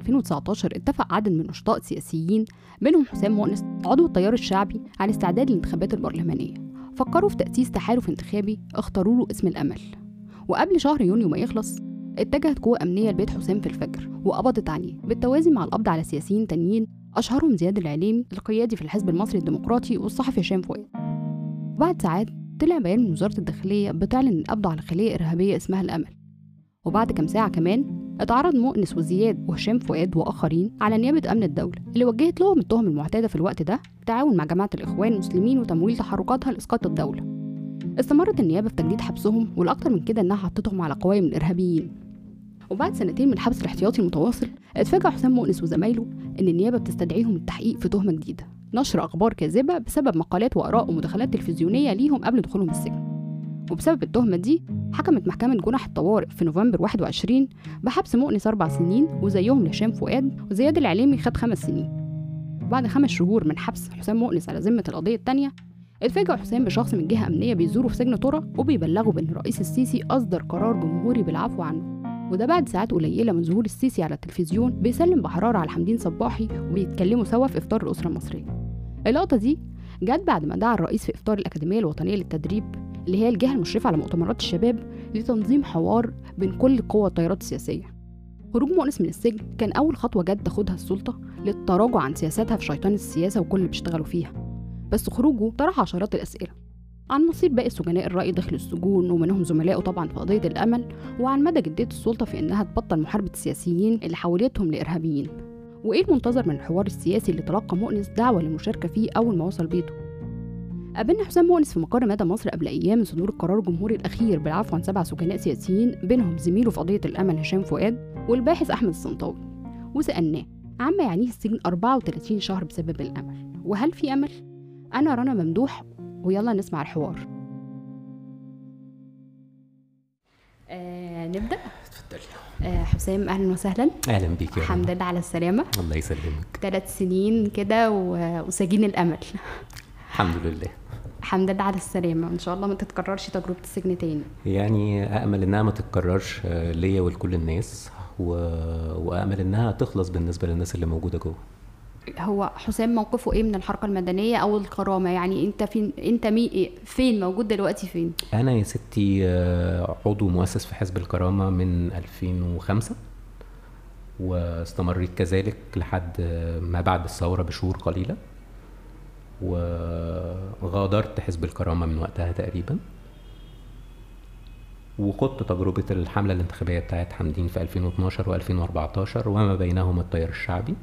في يونيو 2019 اتفق عدد من النشطاء السياسيين منهم حسام مؤنس عضو التيار الشعبي على استعداد الانتخابات البرلمانية. فكروا في تأسيس تحالف انتخابي اختاروا له اسم الأمل. وقبل شهر يونيو ما يخلص اتجهت قوة أمنية لبيت حسام في الفجر وقبضت عليه بالتوازي مع القبض على سياسيين تانيين أشهرهم زياد العليمي القيادي في الحزب المصري الديمقراطي والصحفي هشام فؤاد. وبعد ساعات طلع بيان من وزارة الداخلية بتعلن القبض على خلية إرهابية اسمها الأمل. وبعد كام ساعة كمان اتعرض مؤنس وزياد وهشام فؤاد وآخرين على نيابة أمن الدولة اللي وجهت لهم التهم المعتادة في الوقت ده التعاون مع جماعة الإخوان المسلمين وتمويل تحركاتها لإسقاط الدولة. استمرت النيابة في تجديد حبسهم والأكثر من كده إنها حطتهم على قوائم الإرهابيين. وبعد سنتين من الحبس الاحتياطي المتواصل اتفاجأ حسام مؤنس وزمايله إن النيابة بتستدعيهم التحقيق في تهمة جديدة. نشر أخبار كاذبة بسبب مقالات وآراء ومداخلات تلفزيونية ليهم قبل دخولهم السجن. وبسبب التهمة دي حكمت محكمة جنح الطوارئ في نوفمبر 21 بحبس مؤنس أربع سنين وزيهم لهشام فؤاد وزياد العليمي خد خمس سنين. بعد خمس شهور من حبس حسام مؤنس على ذمة القضية التانية اتفاجأ حسام بشخص من جهة أمنية بيزوره في سجن طرة وبيبلغه بأن الرئيس السيسي أصدر قرار جمهوري بالعفو عنه. وده بعد ساعات قليلة من ظهور السيسي على التلفزيون بيسلم بحرارة على حمدين صباحي وبيتكلموا سوا في إفطار الأسرة المصرية. اللقطة دي جت بعد ما دعا الرئيس في إفطار الأكاديمية الوطنية للتدريب اللي هي الجهة المشرفة على مؤتمرات الشباب لتنظيم حوار بين كل قوى التيارات السياسية. خروج مؤنس من السجن كان أول خطوة جت تاخدها السلطة للتراجع عن سياساتها في شيطان السياسة وكل اللي بيشتغلوا فيها. بس خروجه طرح عشرات الأسئلة عن مصير باقي سجناء الرأي داخل السجون ومنهم زملائه طبعا في قضية الأمل وعن مدى جدية السلطة في إنها تبطل محاربة السياسيين اللي حولتهم لإرهابيين. وإيه المنتظر من الحوار السياسي اللي تلقى مؤنس دعوة للمشاركة فيه أول ما وصل بيته؟ قابلنا حسام مؤنس في مقر مدى مصر قبل أيام من صدور القرار الجمهوري الأخير بالعفو عن سبع سجناء سياسيين بينهم زميله في قضية الأمل هشام فؤاد والباحث أحمد الصنطاوي. وسألناه عما يعنيه السجن 34 شهر بسبب الأمل وهل في أمل؟ أنا رنا ممدوح ويلا نسمع الحوار. آه نبدأ؟ اتفضلي. آه حسام أهلا وسهلا. أهلا بيك يا الحمد. لله على السلامة. الله يسلمك. ثلاث سنين كده وسجين الأمل. الحمد لله. الحمد لله على السلامة. وإن شاء الله ما تتكررش تجربة السجن تاني. يعني امل إنها ما تتكررش آه، ليا ولكل الناس و... وامل إنها تخلص بالنسبة للناس اللي موجودة جوه. هو حسام موقفه إيه من الحركة المدنية أو الكرامة؟ يعني أنت فين أنت مي إيه؟ فين موجود دلوقتي فين؟ أنا يا ستي آه، عضو مؤسس في حزب الكرامة من 2005 واستمريت كذلك لحد ما بعد الثورة بشهور قليلة. وغادرت حزب الكرامة من وقتها تقريبا. وخضت تجربة الحملة الانتخابية بتاعت حمدين في 2012 و2014 وما بينهما التيار الشعبي.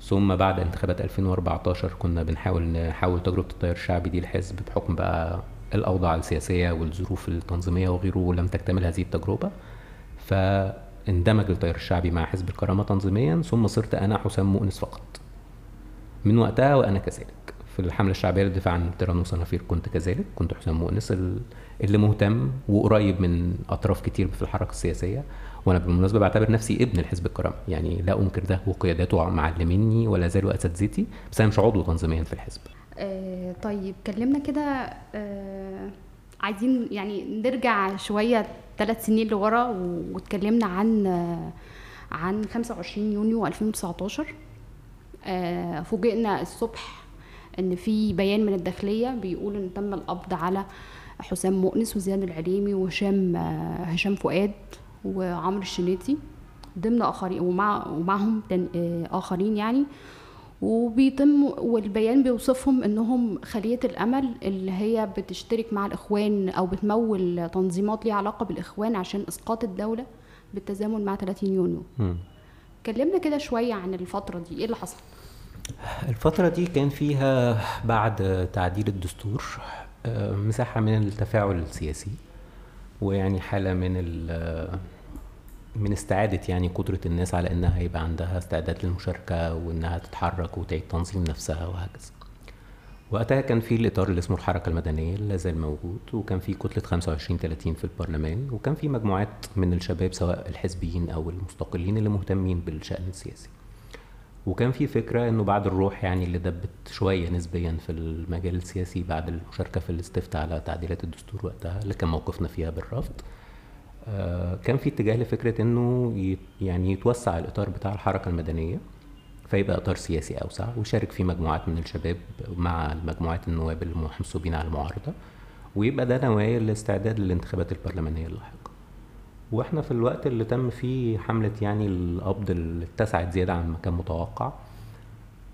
ثم بعد انتخابات 2014 كنا بنحاول نحول تجربة التيار الشعبي دي لحزب بحكم بقى الأوضاع السياسية والظروف التنظيمية وغيره ولم تكتمل هذه التجربة. فاندمج التيار الشعبي مع حزب الكرامة تنظيميا ثم صرت أنا حسام مؤنس فقط. من وقتها وأنا كذلك في الحملة الشعبية للدفاع عن التيران وصنافير كنت كذلك كنت حسام مؤنس ال- اللي مهتم وقريب من أطراف كتير في الحركة السياسية. وأنا بالمناسبة بعتبر نفسي ابن الحزب الكرامة يعني لا أنكر ده وقياداته معلميني ولا زالوا أساتذتي بس أنا مش عضو تنظيميا في الحزب. آه طيب كلمنا كده آه عايزين يعني نرجع شوية ثلاث سنين لورا واتكلمنا عن آه عن 25 يونيو 2019 آه فوجئنا الصبح إن في بيان من الداخلية بيقول إن تم القبض على حسام مؤنس وزياد العليمي وهشام آه هشام فؤاد وعمرو الشنيتي ضمن آخرين ومع ومعهم آه، آخرين يعني. وبيتم والبيان بيوصفهم إنهم خلية الأمل اللي هي بتشترك مع الإخوان أو بتمول تنظيمات ليها علاقة بالإخوان عشان إسقاط الدولة بالتزامن مع 30 يونيو. كلمنا كده شوية عن الفترة دي إيه اللي حصل؟ الفترة دي كان فيها بعد تعديل الدستور آه، مساحة من التفاعل السياسي ويعني حالة من من استعادة يعني قدرة الناس على إنها يبقى عندها استعداد للمشاركة وإنها تتحرك وتعيد تنظيم نفسها وهكذا. وقتها كان في الإطار اللي اسمه الحركة المدنية اللي زال موجود وكان في كتلة 25 30 في البرلمان وكان في مجموعات من الشباب سواء الحزبيين أو المستقلين اللي مهتمين بالشأن السياسي. وكان في فكرة إنه بعد الروح يعني اللي دبت شوية نسبيا في المجال السياسي بعد المشاركة في الاستفتاء على تعديلات الدستور وقتها اللي كان موقفنا فيها بالرفض. آه، كان في اتجاه لفكرة إنه يعني يتوسع الإطار بتاع الحركة المدنية فيبقى إطار سياسي أوسع ويشارك فيه مجموعات من الشباب مع مجموعات النواب المحسوبين على المعارضة ويبقى ده نوايا الاستعداد للانتخابات البرلمانية اللاحقة. وإحنا في الوقت اللي تم فيه حملة يعني القبض اللي اتسعت زيادة عن ما كان متوقع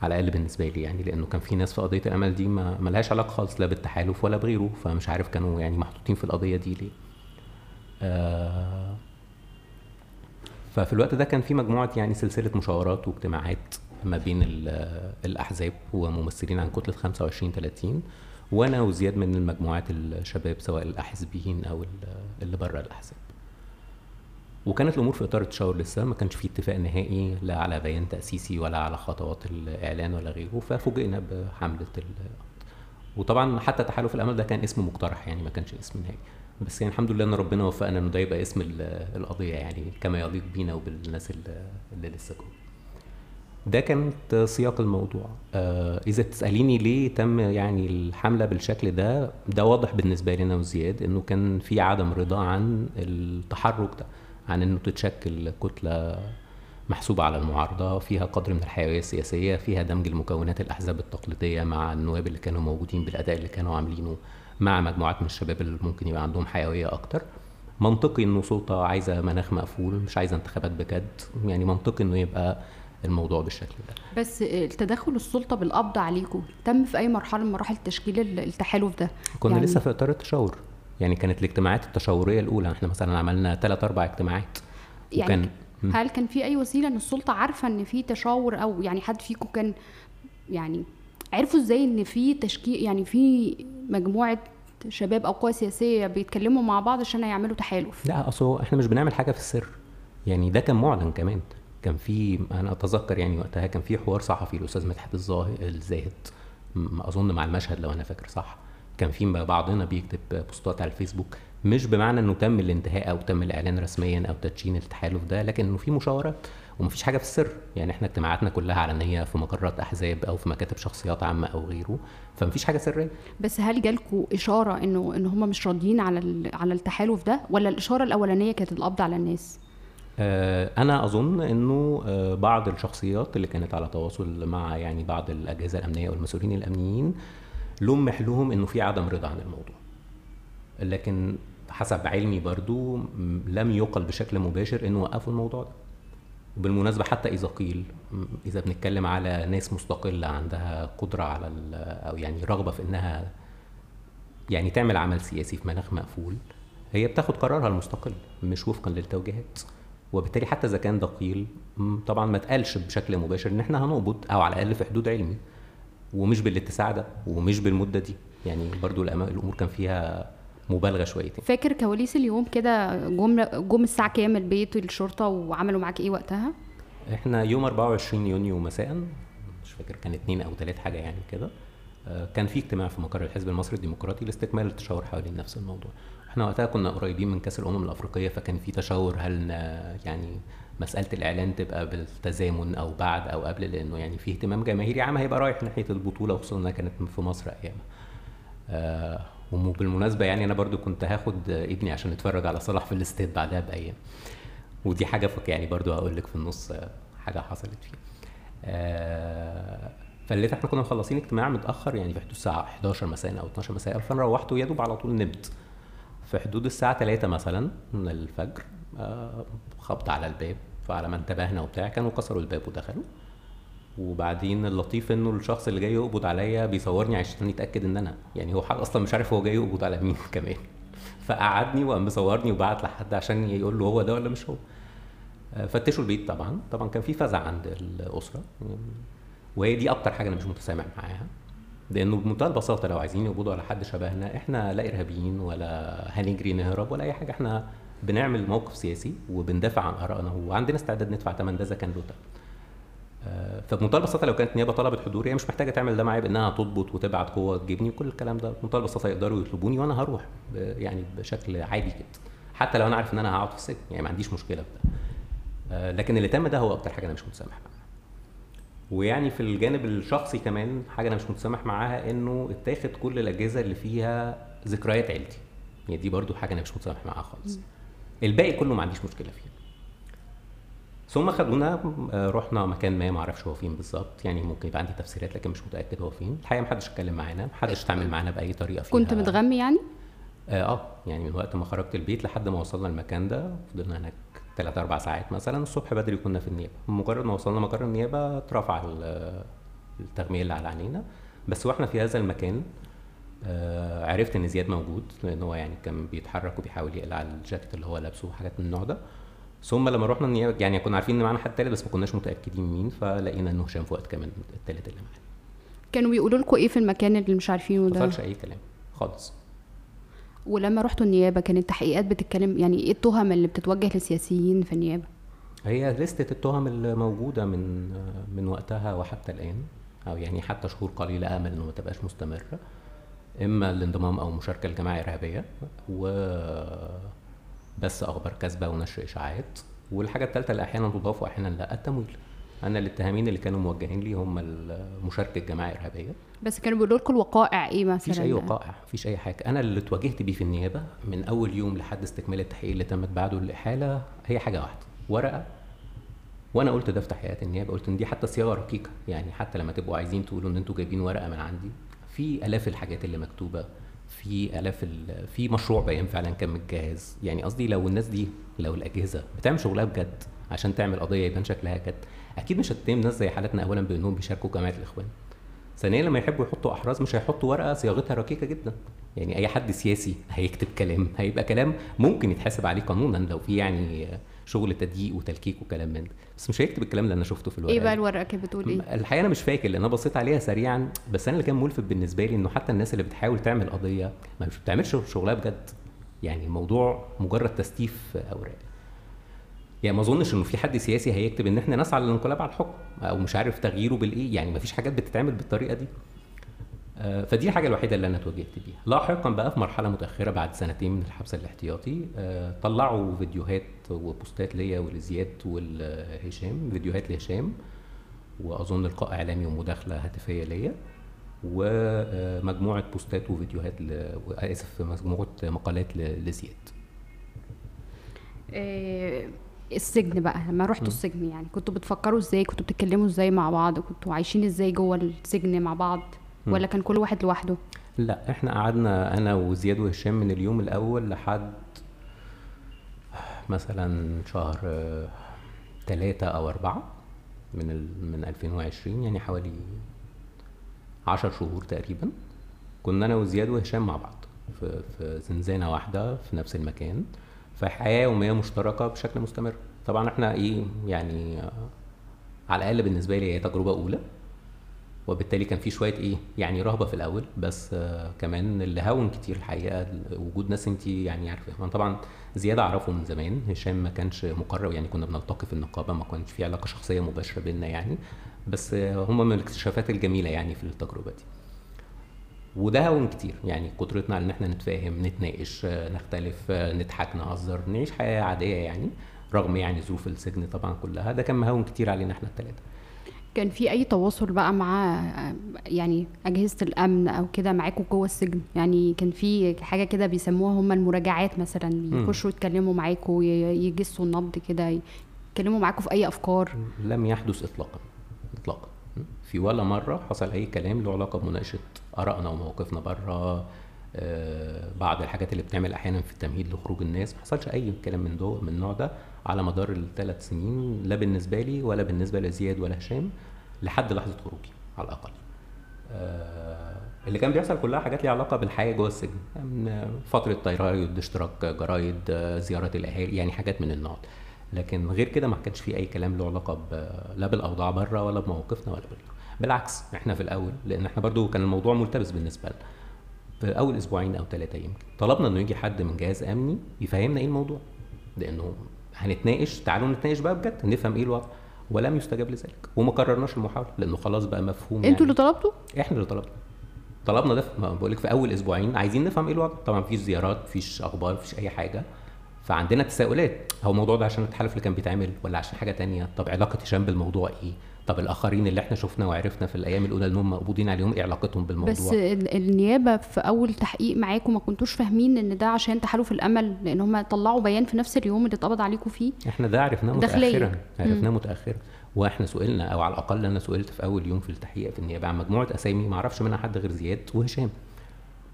على الأقل بالنسبة لي يعني لأنه كان في ناس في قضية الأمل دي ما ملهاش علاقة خالص لا بالتحالف ولا بغيره فمش عارف كانوا يعني محطوطين في القضية دي ليه. آه ففي الوقت ده كان في مجموعة يعني سلسلة مشاورات واجتماعات ما بين ال- الأحزاب وممثلين عن كتلة 25 30 وأنا وزياد من المجموعات الشباب سواء الأحزبيين أو ال- اللي بره الأحزاب. وكانت الأمور في إطار التشاور لسه ما كانش في اتفاق نهائي لا على بيان تأسيسي ولا على خطوات الإعلان ولا غيره ففوجئنا بحملة ال... وطبعا حتى تحالف الأمل ده كان اسم مقترح يعني ما كانش اسم نهائي. بس يعني الحمد لله إن ربنا وفقنا إنه ده يبقى اسم ال- القضية يعني كما يليق بينا وبالناس اللي, اللي لسه جوه. ده كانت سياق الموضوع. آه إذا تسأليني ليه تم يعني الحملة بالشكل ده ده واضح بالنسبة لنا وزياد إنه كان في عدم رضا عن التحرك ده. عن إنه تتشكل كتلة محسوبة على المعارضة فيها قدر من الحيوية السياسية فيها دمج المكونات الأحزاب التقليدية مع النواب اللي كانوا موجودين بالأداء اللي كانوا عاملينه مع مجموعات من الشباب اللي ممكن يبقى عندهم حيوية أكتر. منطقي إنه سلطة عايزة مناخ مقفول مش عايزة انتخابات بجد يعني منطقي إنه يبقى الموضوع بالشكل ده. بس التدخل السلطة بالقبض عليكم تم في أي مرحلة من مراحل تشكيل ال- التحالف ده؟ كنا يعني- لسه في إطار التشاور. يعني كانت الاجتماعات التشاورية الأولى. إحنا مثلا عملنا ثلاث أربع اجتماعات. يعني وكان. هل كان في أي وسيلة إن السلطة عارفة إن في تشاور أو يعني حد فيكم كان يعني عرفوا إزاي إن في تشكيل يعني في مجموعة شباب أو قوى سياسية بيتكلموا مع بعض عشان يعملوا تحالف؟ لا أصل إحنا مش بنعمل حاجة في السر. يعني ده كان معلن كمان. كان في أنا أتذكر يعني وقتها كان في حوار صحفي الاستاذ مدحت الزاهد. م- أظن مع المشهد لو أنا فاكر صح. كان في بعضنا بيكتب بوستات على الفيسبوك مش بمعنى إنه تم الانتهاء أو تم الإعلان رسميا أو تدشين التحالف ده لكن إنه في مشاورات ومفيش حاجة في السر. يعني إحنا اجتماعاتنا كلها علنيه في مقرات أحزاب أو في مكاتب شخصيات عامة أو غيره فمفيش حاجة سرية. بس هل جالكوا إشارة إنه إن هم مش راضيين على على التحالف ده؟ ولا الإشارة الأولانية كانت القبض على الناس؟ آه، أنا أظن إنه آه، بعض الشخصيات اللي كانت على تواصل مع يعني بعض الأجهزة الأمنية والمسؤولين الأمنيين لمح لهم إنه في عدم رضا عن الموضوع. لكن حسب علمي برضو لم يقل بشكل مباشر إنه وقفوا الموضوع ده. وبالمناسبة حتى إذا قيل إذا بنتكلم على ناس مستقلة عندها قدرة على أو يعني رغبة في إنها يعني تعمل عمل سياسي في مناخ مقفول هي بتاخد قرارها المستقل مش وفقا للتوجيهات. وبالتالي حتى إذا كان ده قيل طبعا ما اتقالش بشكل مباشر إن إحنا هنقبض أو على الأقل في حدود علمي. ومش بالاتساع ده ومش بالمدة دي. يعني برضو الأمور كان فيها مبالغة شويتين. فاكر كواليس اليوم كده جم جم الساعة كام البيت الشرطه وعملوا معاك إيه وقتها؟ إحنا يوم 24 يونيو مساء مش فاكر كان اتنين أو تلات حاجة يعني كده. آه، كان في اجتماع في مقر الحزب المصري الديمقراطي لاستكمال التشاور حوالين نفس الموضوع. إحنا وقتها كنا قريبين من كأس الأمم الأفريقية فكان في تشاور هل يعني مسألة الإعلان تبقى بالتزامن أو بعد أو قبل لأنه يعني في اهتمام جماهيري عام هيبقى رايح ناحية البطولة وخصوصا إنها كانت في مصر أيامها. آه وبالمناسبة يعني أنا برضو كنت هاخد ابني عشان يتفرج على صلاح في الاستاد بعدها بأيام. ودي حاجة فك يعني برضو هقول لك في النص آه، حاجة حصلت فيه آه إحنا كنا مخلصين اجتماع متأخر يعني في حدود الساعة 11 مساء أو 12 مساء فأنا روحت ويا دوب على طول نمت. في حدود الساعة 3 مثلا من الفجر آه خبط على الباب. فعلى ما انتبهنا وبتاع كانوا كسروا الباب ودخلوا. وبعدين اللطيف إنه الشخص اللي جاي يقبض عليا بيصورني عشان يتأكد إن أنا يعني هو حد أصلا مش عارف هو جاي يقبض على مين كمان. فقعدني وقام مصورني وبعت لحد عشان يقول له هو ده ولا مش هو. آه، فتشوا البيت طبعا. طبعا كان في فزع عند الأسرة. وهي دي أكتر حاجة أنا مش متسامح معاها. لأنه بمنتهى البساطة لو عايزين يقبضوا على حد شبهنا إحنا لا إرهابيين ولا هنجري نهرب ولا أي حاجة. إحنا بنعمل موقف سياسي وبندافع عن ارائنا وعندنا استعداد ندفع ثمن ده إذا كان له آه، فبمنتهى البساطه لو كانت نيابة طلبت حضوري هي مش محتاجة تعمل ده معايا بإنها تضبط وتبعت قوة تجيبني وكل الكلام ده. بمنتهى البساطه يقدروا يطلبوني وأنا هروح يعني بشكل عادي جدا. حتى لو أنا عارف إن أنا هقعد في السجن يعني ما عنديش مشكلة في ده. آه، لكن اللي تم ده هو أكتر حاجة أنا مش متسامح معاها. ويعني في الجانب الشخصي كمان حاجة أنا مش متسامح معاها إنه اتاخد كل الأجهزة اللي فيها ذكريات عيلتي. يعني دي برضو حاجة أنا مش متسامح معاها خالص. الباقي كله ما عنديش مشكلة فيه. ثم خدونا آه، رحنا مكان ما ما أعرفش هو فين بالظبط يعني ممكن يبقى عندي تفسيرات لكن مش متأكد هو فين. الحقيقة ما حدش اتكلم معانا ما حدش اتعامل معانا بأي طريقة فيها. كنت متغمي يعني؟ آه آه، يعني من وقت ما خرجت البيت لحد ما وصلنا المكان ده فضلنا هناك ثلاث أربع ساعات مثلا. الصبح بدري كنا في النيابة. مجرد ما وصلنا مقر النيابة اترفع ال- التغمية اللي على عينينا. بس وإحنا في هذا المكان عرفت إن زياد موجود لأن هو يعني كان بيتحرك وبيحاول يقلع الجاكيت اللي هو لابسه وحاجات من النوع ده. ثم لما رحنا يعني كنا عارفين إن معانا حد تالت بس ما كناش متأكدين مين فلقينا إنه هشام فؤاد كمان التالت اللي معانا. كانوا بيقولوا لكم إيه في المكان اللي مش عارفينه ما ده حصلش أي كلام خالص. ولما رحتوا النيابة كانت التحقيقات بتتكلم يعني إيه التهم اللي بتتوجه للسياسيين في النيابة؟ هي لستة التهم اللي موجودة من من وقتها وحتى الآن أو يعني حتى شهور قليلة أمل إنه ما تبقاش مستمرة. إما الانضمام أو مشاركة لجماعة إرهابية و بس أخبار كاذبة ونشر إشاعات. والحاجة الثالثة اللي أحيانا تضاف وأحيانا لا التمويل. أنا الاتهامين اللي كانوا موجهين لي هم مشاركة جماعة إرهابية. بس كانوا بيقولوا لكم الوقائع إيه مثلا؟ مفيش أي وقائع مفيش أي حاجة. أنا اللي اتواجهت بيه في النيابة من أول يوم لحد استكمال التحقيق اللي تمت بعده الإحالة هي حاجة واحدة. ورقة. وأنا قلت ده في تحقيقات النيابة. قلت إن دي حتى صياغة رقيقة. يعني حتى لما تبقوا عايزين تقولوا إن أنتوا جايبين ورقة من عندي في آلاف الحاجات اللي مكتوبة في آلاف ال- في مشروع بيان فعلا كان متجهز. يعني قصدي لو الناس دي لو الأجهزة بتعمل شغلها بجد عشان تعمل قضية يبان شكلها جد أكيد مش هتتهم ناس زي حالتنا اولا بإنهم بيشاركوا جماعة الإخوان. ثانيا لما يحبوا يحطوا أحراز مش هيحطوا ورقة صياغتها رقيقة جدا. يعني أي حد سياسي هيكتب كلام هيبقى كلام ممكن يتحاسب عليه قانونا لو في يعني شغل تدقيق وتلكيك وكلام من ده. بس مش هيكتب الكلام اللي أنا شفته في الورقة إيه بقى. الورقة كانت بتقول إيه؟ الحقيقة أنا مش فاكر لأن أنا بصيت عليها سريعا. بس أنا اللي كان ملفت بالنسبة لي إنه حتى الناس اللي بتحاول تعمل قضية ما بتعملش شغلها بجد. يعني الموضوع مجرد تستيف أوراق. يعني ما اظنش انه في حد سياسي هيكتب ان إحنا نسعى للانقلاب على الحكم أو مش عارف تغييره بالايه يعني ما فيش حاجات بتتعمل بالطريقة دي. آه، فدي الحاجة الوحيدة اللي أنا اتواجهت بيها. لاحقا بقى في مرحلة متأخرة بعد سنتين من الحبس الاحتياطي آه، طلعوا فيديوهات وبوستات ليا ولزياد ولهشام فيديوهات لهشام وأظن لقاء إعلامي ومداخلة هاتفية ليا ومجموعة بوستات وفيديوهات ل... آسف مجموعة مقالات لزياد. السجن بقى لما رحتوا السجن يعني كنتوا بتفكروا إزاي؟ كنتوا بتتكلموا إزاي مع بعض؟ كنتوا عايشين إزاي جوه السجن مع بعض؟ ولا كان كل واحد لوحده؟ لا إحنا قعدنا أنا وزياد وهشام من اليوم الأول لحد مثلا شهر تلاتة أو أربعة من ال... من 2020 يعني حوالي عشر شهور تقريبا. كنا أنا وزياد وهشام مع بعض في, في زنزانة واحدة في نفس المكان. في حياة يومية مشتركة بشكل مستمر. طبعا إحنا إيه يعني على الأقل بالنسبة لي هي تجربة أولى وبالتالي كان في شوية إيه يعني رهبة في الأول بس آه كمان اللي هون كتير الحقيقة وجود ناس انت يعني عارفة. أنا طبعا زيادة أعرفه من زمان هشام ما كانش مقرر يعني كنا بنلتقي في النقابة ما كانش في علاقة شخصية مباشرة بيننا يعني بس آه هم من الاكتشافات الجميلة يعني في التجربة دي. وده هون كتير. يعني قدرتنا على إن إحنا نتفاهم نتناقش نختلف نضحك نهزر نعيش حياة عادية يعني رغم يعني ظروف السجن طبعا كلها. ده كان مهون كتير علينا إحنا الثلاثه كان في أي تواصل بقى مع يعني أجهزة الأمن أو كده معاكم جوه السجن؟ يعني كان في حاجة كده بيسموها هم المراجعات مثلا بيخشوا يتكلموا معاكم يجسوا النبض كده يتكلموا معاكم في أي أفكار؟ لم يحدث اطلاقا اطلاقا. في ولا مرة حصل أي كلام له علاقة بمناقشة آرائنا ومواقفنا بره آه، بعض الحاجات اللي بتعمل أحيانا في التمهيد لخروج الناس. ما حصلش أي كلام من دو من النوع ده على مدار الثلاث سنين لا بالنسبة لي ولا بالنسبة لزياد ولا هشام لحد لحظة خروجي على الأقل. آه، اللي كان بيحصل كلها حاجات ليها علاقة بالحياة جوه السجن من فترة جرايد اشتراك جرايد زياره الأهالي يعني حاجات من النوع لكن غير كده ما كانش في أي كلام له علاقة لا بالأوضاع بره ولا بمواقفنا ولا بالله بالعكس إحنا في الأول لأن إحنا برضو كان الموضوع ملتبس بالنسبة لنا. في اول أسبوعين أو ثلاثة يمكن. طلبنا إنه يجي حد من جهاز أمني يفهمنا إيه الموضوع. لأنه هنتناقش تعالوا نتناقش بقى بجد نفهم إيه الوضع. ولم يستجاب لذلك. وما قررناش المحاولة لأنه خلاص بقى مفهوم أنتوا اللي طلبتوا؟ إحنا اللي طلبنا. طلبنا ده بقول لك في أول أسبوعين. عايزين نفهم إيه الوضع. طبعا مفيش زيارات مفيش أخبار مفيش أي حاجة. فعندنا تساؤلات. هو الموضوع ده عشان التحالف اللي كان بيتعمل ولا عشان حاجة تانية؟ طب علاقة هشام بالموضوع إيه؟ طب الآخرين اللي إحنا شفنا وعرفنا في الأيام الأولى إنهم مقبوضين عليهم إيه علاقتهم بالموضوع؟ بس ال- النيابة في أول تحقيق معاكم ما كنتوش فاهمين إن ده عشان تحالف الأمل لأن هم طلعوا بيان في نفس اليوم اللي اتقبض عليكم فيه؟ إحنا ده عرفناه. متاخرا عرفناه متاخرا. وإحنا سئلنا أو على الأقل أنا سئلت في أول يوم في التحقيق في النيابة عن مجموعة أسامي ما أعرفش منها حد غير زياد وهشام.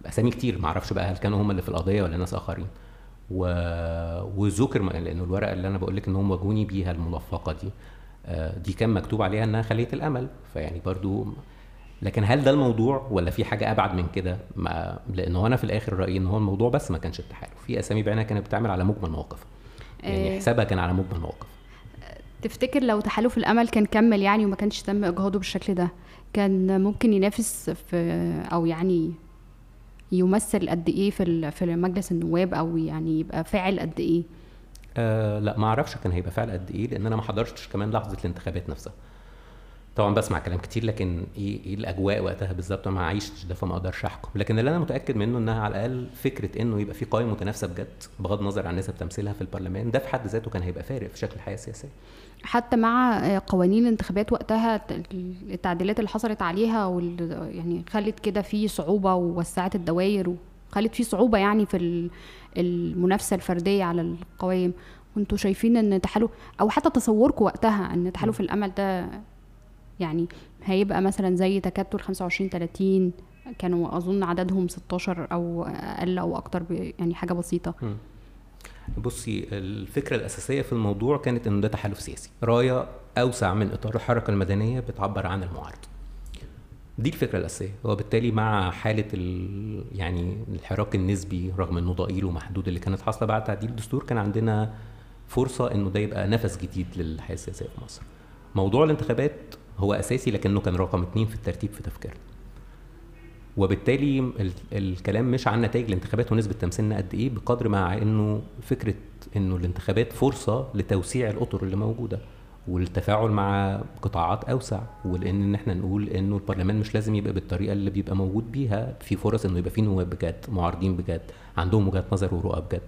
أسامي كتير ما أعرفش بقى هل كانوا هم اللي في القضية ولا ناس آخرين. و... وذكر لأنه الورقة اللي أنا بقول لك إن هم واجهوني بيها الملفقة دي دي كان مكتوب عليها إنها خلية الأمل. فيعني برضو لكن هل ده الموضوع ولا في حاجة أبعد من كده؟ ما لأنه أنا في الآخر رأيي إن هو الموضوع بس ما كانش التحالف في أسامي بعينها كانت بتعمل على مجمل مواقف. يعني آه. حسابها كان على مجمل مواقف. تفتكر لو تحالف الأمل كان كمل يعني وما كانش تم اجهاضه بالشكل ده؟ كان ممكن ينافس في أو يعني يمثل قد إيه في في مجلس النواب أو يعني يبقى فاعل قد إيه؟ آه لا ما أعرفش كان هيبقى فعل قد إيه لأن أنا ما حضرتش كمان لحظة الانتخابات نفسها. طبعا بسمع كلام كتير لكن إيه إيه الأجواء وقتها بالظبط؟ أنا ما عايشتش ده فما أقدرش أحكم. لكن اللي أنا متأكد منه إنها على الأقل فكرة إنه يبقى في قائمة متنافسة بجد بغض النظر عن نسب تمثيلها في البرلمان ده في حد ذاته كان هيبقى فارق في شكل الحياة السياسية. حتى مع آه، قوانين الانتخابات وقتها التعديلات اللي حصلت عليها وال يعني خلت كده في صعوبة ووسعت الدوائر وخلت في صعوبة يعني في ال- المنافسة الفردية على القوائم. كنتوا شايفين إن تحالف أو حتى تصوركم وقتها إن تحالف الأمل ده يعني هيبقى مثلا زي تكتل 25 30 كانوا أظن عددهم 16 أو أقل أو أكتر يعني حاجة بسيطة. بصي الفكرة الأساسية في الموضوع كانت انه ده تحالف سياسي. راية أوسع من إطار الحركة المدنية بتعبر عن المعارضة. دي الفكرة الأساسية. وبالتالي مع حالة ال... يعني الحراك النسبي رغم إنه ضئيل ومحدود اللي كانت حاصلة بعد تعديل الدستور كان عندنا فرصة إنه ده يبقى نفس جديد للحياه السياسيه في مصر. موضوع الانتخابات هو أساسي لكنه كان رقم اتنين في الترتيب في تفكيرنا. وبالتالي ال- الكلام مش عن نتائج الانتخابات ونسبة تمثيلنا قد إيه بقدر مع إنه فكرة إنه الانتخابات فرصة لتوسيع الأطر اللي موجودة. والتفاعل مع قطاعات أوسع ولان إن إحنا نقول إنه البرلمان مش لازم يبقى بالطريقة اللي بيبقى موجود بيها في فرص إنه يبقى في نواب بجد معارضين بجد عندهم وجهات نظر ورؤى بجد.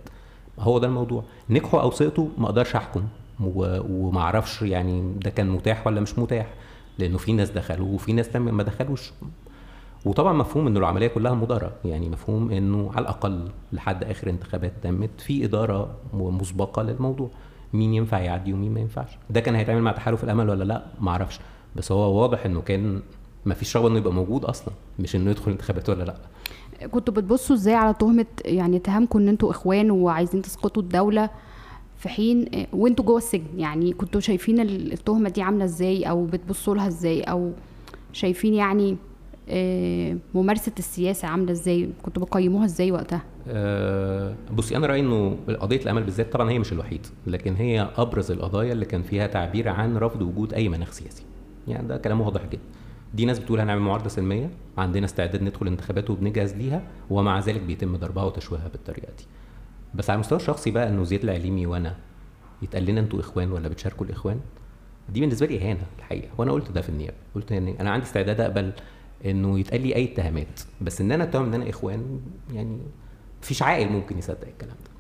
هو ده الموضوع. نجحوا أو سقطوا ما أقدرش أحكم وما أعرفش يعني ده كان متاح ولا مش متاح لأنه في ناس دخلوا وفي ناس ما دخلوش. وطبعا مفهوم إنه العملية كلها مداره يعني مفهوم إنه على الأقل لحد آخر انتخابات تمت في إدارة مسبقة للموضوع. مين ينفع يعدي ومين ما ينفعش. ده كان هيتعمل مع تحالف الأمل ولا لأ؟ ما أعرفش بس هو واضح إنه كان ما فيش رغبة إنه يبقى موجود أصلا مش إنه يدخل انتخابات ولا لأ. كنتوا بتبصوا إزاي على تهمة يعني اتهامكم إن أنتوا إخوان وعايزين تسقطوا الدولة في حين وأنتوا جوه السجن؟ يعني كنتوا شايفين ال- التهمة دي عاملة إزاي أو بتبصوا لها إزاي أو شايفين يعني آه، ممارسة السياسة عاملة إزاي؟ كنتوا بتقيموها إزاي وقتها؟ أه بصي أنا رأيي إنه قضية الأمل بالذات طبعا هي مش الوحيد لكن هي أبرز القضايا اللي كان فيها تعبير عن رفض وجود أي مناخ سياسي. يعني ده كلام واضح جدا. دي ناس بتقول هنعمل معارضة سلمية عندنا استعداد ندخل انتخابات وبنجهز ليها ومع ذلك بيتم ضربها وتشويهها بالطريقة دي. بس على المستوى الشخصي بقى إنه زياد العليمي وأنا يتقال لنا أنتوا إخوان ولا بتشاركوا الإخوان؟ دي بالنسبة لي إهانة الحقيقة وأنا قلت ده في النيابة. قلت يعني أنا عندي استعداد أقبل إنه يتقال لي أي اتهامات. بس إن أنا أتهم إن أنا إخوان يعني مفيش عاقل ممكن يصدق الكلام ده.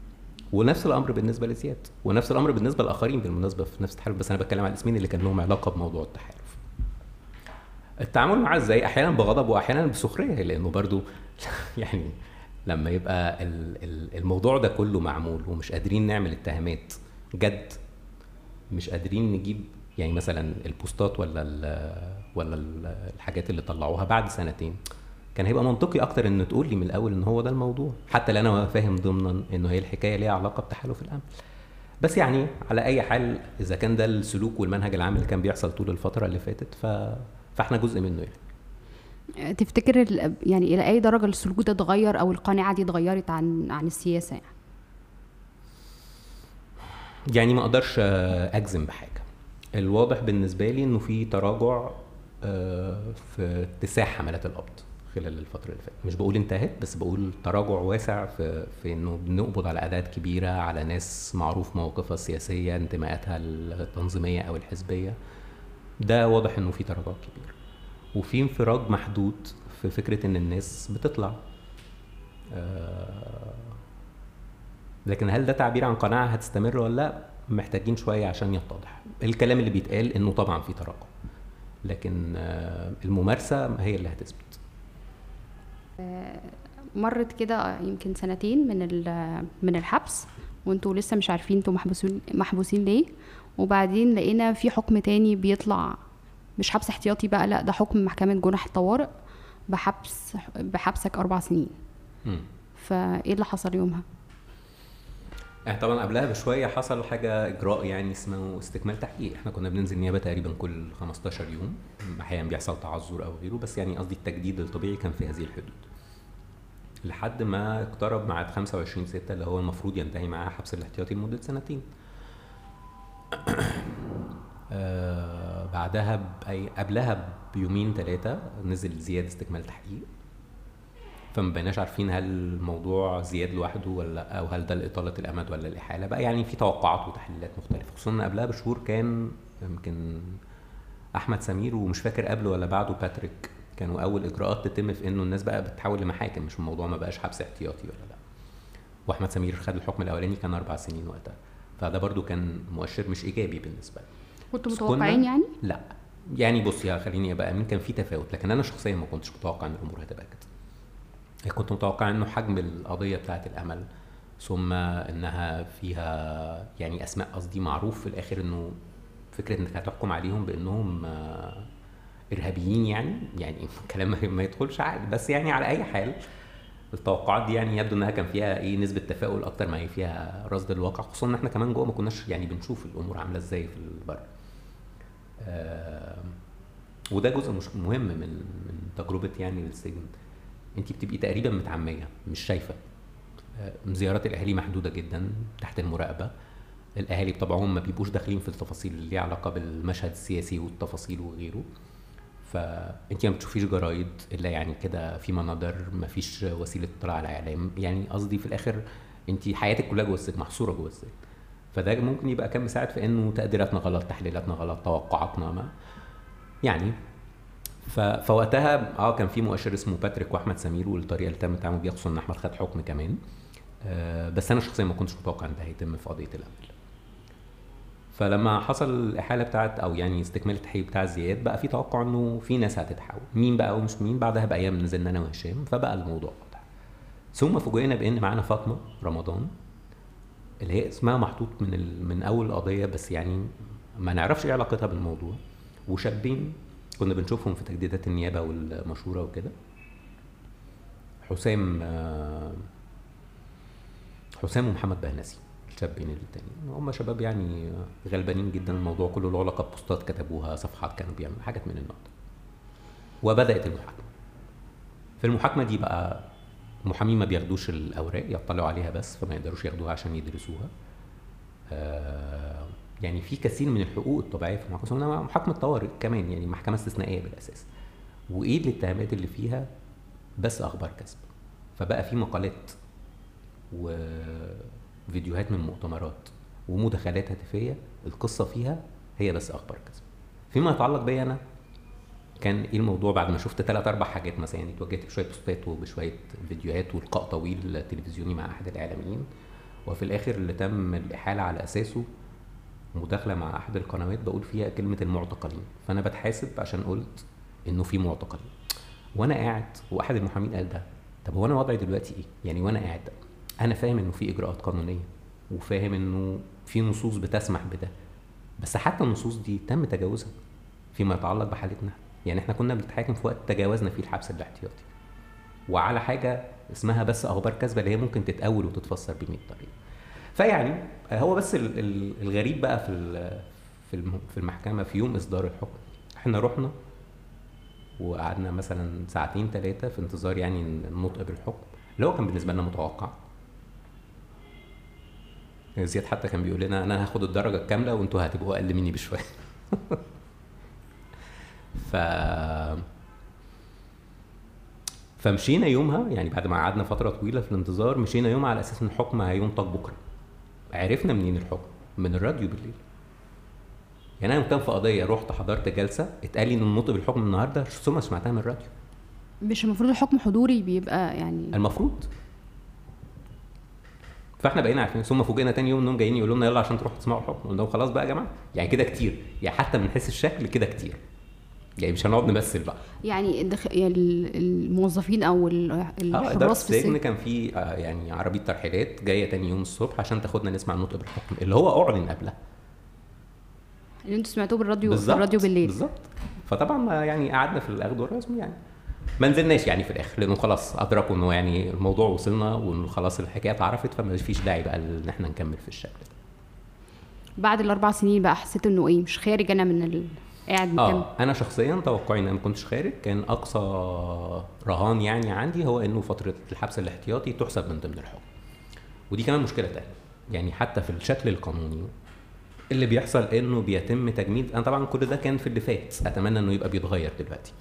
ونفس الأمر بالنسبة لزياد ونفس الأمر بالنسبة للآخرين بالمناسبة في نفس التحالف. بس أنا بتكلم على الإسمين اللي كان لهم علاقة بموضوع التحالف. التعامل معاه إزاي؟ أحيانا بغضب واحيانا بسخرية لأنه برضو يعني لما يبقى ال- ال- الموضوع ده كله معمول ومش قادرين نعمل اتهامات جد مش قادرين نجيب يعني مثلا البوستات ولا ال ولا ال- الحاجات اللي طلعوها بعد سنتين كان هيبقى منطقي أكتر إن تقول لي من الأول إن هو ده الموضوع حتى لو أنا فاهم ضمنا إنه هي الحكاية ليها علاقة بتحالف الأمن. بس يعني على أي حال إذا كان ده السلوك والمنهج العام اللي كان بيحصل طول الفترة اللي فاتت ف... فإحنا جزء منه يعني. تفتكر يعني إلى أي درجة السلوك ده اتغير أو القناعة دي اتغيرت عن عن السياسة يعني؟ يعني ما أقدرش أجزم بحاجة. الواضح بالنسبة لي إنه في تراجع آه، في اتساع حملات القبض خلال الفترة اللي فاتت. مش بقول انتهت بس بقول تراجع واسع في في إنه بنقبض على أعداد كبيرة على ناس معروف مواقفها السياسية انتماءاتها التنظيمية أو الحزبية. ده واضح إنه في تراجع كبير. وفي انفراج محدود في فكرة إن الناس بتطلع. آه، لكن هل ده تعبير عن قناعة هتستمر ولا لأ؟ محتاجين شوية عشان يتضح الكلام اللي بيتقال إنه طبعا في تراجع لكن آه، الممارسة هي اللي هتثبت مرت كده يمكن سنتين من من الحبس وانتوا لسه مش عارفين أنتوا محبوسين محبوسين ليه وبعدين لقينا في حكم تاني بيطلع مش حبس احتياطي بقى لا ده حكم محكمة جنح الطوارئ بحبس بحبسك أربع سنين. فإيه اللي حصل يومها؟ يعني طبعا قبلها بشوية حصل حاجة إجراء يعني اسمه استكمال تحقيق. إحنا كنا بننزل نيابة تقريبا كل 15 يوم. أحيانا بيحصل تعذر أو غيره بس يعني قصدي التجديد الطبيعي كان في هذه الحدود. لحد ما اقترب ميعاد 25 6 اللي هو المفروض ينتهي معاه حبس الاحتياطي لمدة سنتين. آه بعدها بأي قبلها بيومين ثلاثة نزل زياد استكمال تحقيق. فما بقيناش عارفين هل الموضوع زياد لوحده ولا أو هل ده لإطالة الأمد ولا الإحالة. بقى يعني في توقعات وتحليلات مختلفة. خصوصا ان قبلها بشهور كان يمكن أحمد سمير ومش فاكر قبله ولا بعده باتريك كانوا أول إجراءات تتم في إنه الناس بقى بتتحول لمحاكم مش الموضوع ما بقاش حبس احتياطي ولا لأ. وأحمد سمير خد الحكم الأولاني كان أربع سنين وقتها. فده برضو كان مؤشر مش إيجابي بالنسبة لي. كنتوا متوقعين يعني؟ لأ. يعني بص يا خليني أبقى أمين كان في تفاوت. لكن أنا شخصيا ما كنتش متوقع إن الأمور هتبقى كده. كنت متوقع إنه حجم القضية بتاعه الأمل ثم إنها فيها يعني أسماء قصدي معروف في الآخر إنه فكرة إنك هتحكم عليهم بإنهم آه، إرهابيين يعني يعني كلام ما- ما يدخلش عقل بس يعني على أي حال التوقعات دي يعني يبدو إنها كان فيها إيه نسبة تفاؤل أكتر ما هي فيها رصد الواقع خصوصا إن إحنا كمان جوه ما كناش يعني بنشوف الأمور عاملة إزاي في البر آه، وده جزء مش مهم من من تجربة يعني السجن انت بتبقي تقريبا متعمية مش شايفة. آه، زيارات الأهالي محدودة جدا تحت المراقبة. الأهالي بطبعهم ما بيبقوش داخلين في التفاصيل اللي ليها علاقة بالمشهد السياسي والتفاصيل وغيره. فانت ما بتشوفيش جرايد إلا يعني كده في مناظر ما فيش وسيلة اطلاع على إعلام. يعني قصدي في الآخر انت حياتك كلها جوه السجن محصورة جوه السجن. فده ممكن يبقى كان مساعد في إنه تقديراتنا غلط تحليلاتنا غلط توقعاتنا ما. يعني. فوقتها آه كان في مؤشر اسمه باتريك وأحمد سمير والطريقة اللي تم التعامل بيها خصوصا إن أحمد خد حكم كمان. آه بس أنا شخصيا ما كنتش متوقع إن ده هيتم في قضية الأمل. فلما حصل الإحالة بتاعت أو يعني استكمال التحقيق بتاع زياد بقى في توقع إنه في ناس هتتحول. مين بقى ومش مين؟ بعدها بأيام نزلنا أنا وهشام فبقى الموضوع واضح. ثم فوجئنا بإن معانا فاطمة رمضان اللي هي اسمها محطوط من. من أول القضية بس يعني ما نعرفش إيه علاقتها بالموضوع. وشابين كنا بنشوفهم في تجديدات النيابة والمشورة وكده. حسام آه، حسام ومحمد بهنسي الشابين التانيين. هم شباب يعني غلبانين جدا الموضوع كله له علاقة ببوستات كتبوها صفحات كانوا بيعملوا حاجات من النوع وبدأت المحاكمة. في المحاكمة دي بقى المحامين ما بياخدوش الأوراق يطلعوا عليها بس فما يقدروش ياخدوها عشان يدرسوها. آه، يعني في كثير من الحقوق الطبيعية في المحاكمه اسمها محاكمة طوارئ كمان يعني محكمة استثنائية بالأساس. وايه الاتهامات اللي فيها بس أخبار كذب فبقى في مقالات وفيديوهات من مؤتمرات ومداخلات هاتفية القصة فيها هي بس أخبار كذب فيما يتعلق بيا أنا كان إيه الموضوع بعد ما شفت ثلاث أربع حاجات مثلا يعني اتوجهت بشوية بوستات وبشوية فيديوهات ولقاء طويل تلفزيوني مع أحد الإعلاميين. وفي الآخر اللي تم الإحالة على أساسه مداخلة مع أحد القنوات بقول فيها كلمة المعتقلين. فأنا بتحاسب عشان قلت إنه في معتقلين وأنا قاعد وأحد المحامين قال ده. طب هو أنا وضعي دلوقتي إيه؟ يعني وأنا قاعد أنا فاهم إنه في إجراءات قانونية وفاهم إنه في نصوص بتسمح بده. بس حتى النصوص دي تم تجاوزها فيما يتعلق بحالتنا. يعني إحنا كنا بنتحاكم في وقت تجاوزنا فيه الحبس الاحتياطي. وعلى حاجة اسمها بس أخبار كاذبه اللي هي ممكن تتاول وتتفسر ب 100 طريقة. فيعني هو بس ال- ال- الغريب بقى في في الم- في المحكمة في يوم إصدار الحكم. إحنا رحنا وقعدنا مثلا ساعتين ثلاثة في انتظار يعني النطق بالحكم اللي هو كان بالنسبة لنا متوقع. زياد حتى كان بيقول لنا أنا هاخد الدرجة الكاملة وأنتوا هتبقوا أقل مني بشوية. ف فمشينا يومها يعني بعد ما قعدنا فترة طويلة في الانتظار مشينا يومها على أساس إن الحكم هينطق بكرة. عرفنا منين الحكم؟ من الراديو بالليل. يعني أنا كان في قضية رحت حضرت جلسة اتقال لي إن النطق بالحكم النهارده ثم سمعتها من الراديو. مش المفروض الحكم حضوري بيبقى يعني المفروض. فإحنا بقينا عارفين ثم فوجئنا تاني يوم انهم جايين يقولوا لنا يلا عشان تروحوا تسمعوا الحكم. قلنا خلاص بقى يا جماعة يعني كده كتير. يعني حتى من حيث الشكل كده كتير. يعني مش هنقعد نمثل بقى. يعني الدخ... يعني ال- الموظفين أو اداره الحراس في السجن. كان في آه، يعني عربية ترحيلات جاية تاني يوم الصبح عشان تاخدنا نسمع النطق بالحكم اللي هو أعلن قبلها. اللي أنتوا سمعتوه بالراديو بالظبط بالراديو بالليل. بالظبط. فطبعا آه، يعني قعدنا في الاخذ والرسم يعني. ما نزلناش يعني في الآخر لأنه خلاص أدركوا إنه يعني الموضوع وصلنا وإنه خلاص الحكاية اتعرفت فما فيش داعي بقى إن إحنا نكمل في الشكل ده. بعد الأربع سنين بقى حسيت إنه إيه مش خارج أنا من ال... قاعد آه أنا شخصيا توقعي إن أنا ما كنتش خارج. كان أقصى رهان يعني عندي هو إنه فترة الحبس الاحتياطي تحسب من ضمن الحكم. ودي كمان مشكلة تانية. يعني حتى في الشكل القانوني اللي بيحصل إنه بيتم تجميد أنا طبعا كل ده كان في اللي فات أتمنى إنه يبقى بيتغير دلوقتي.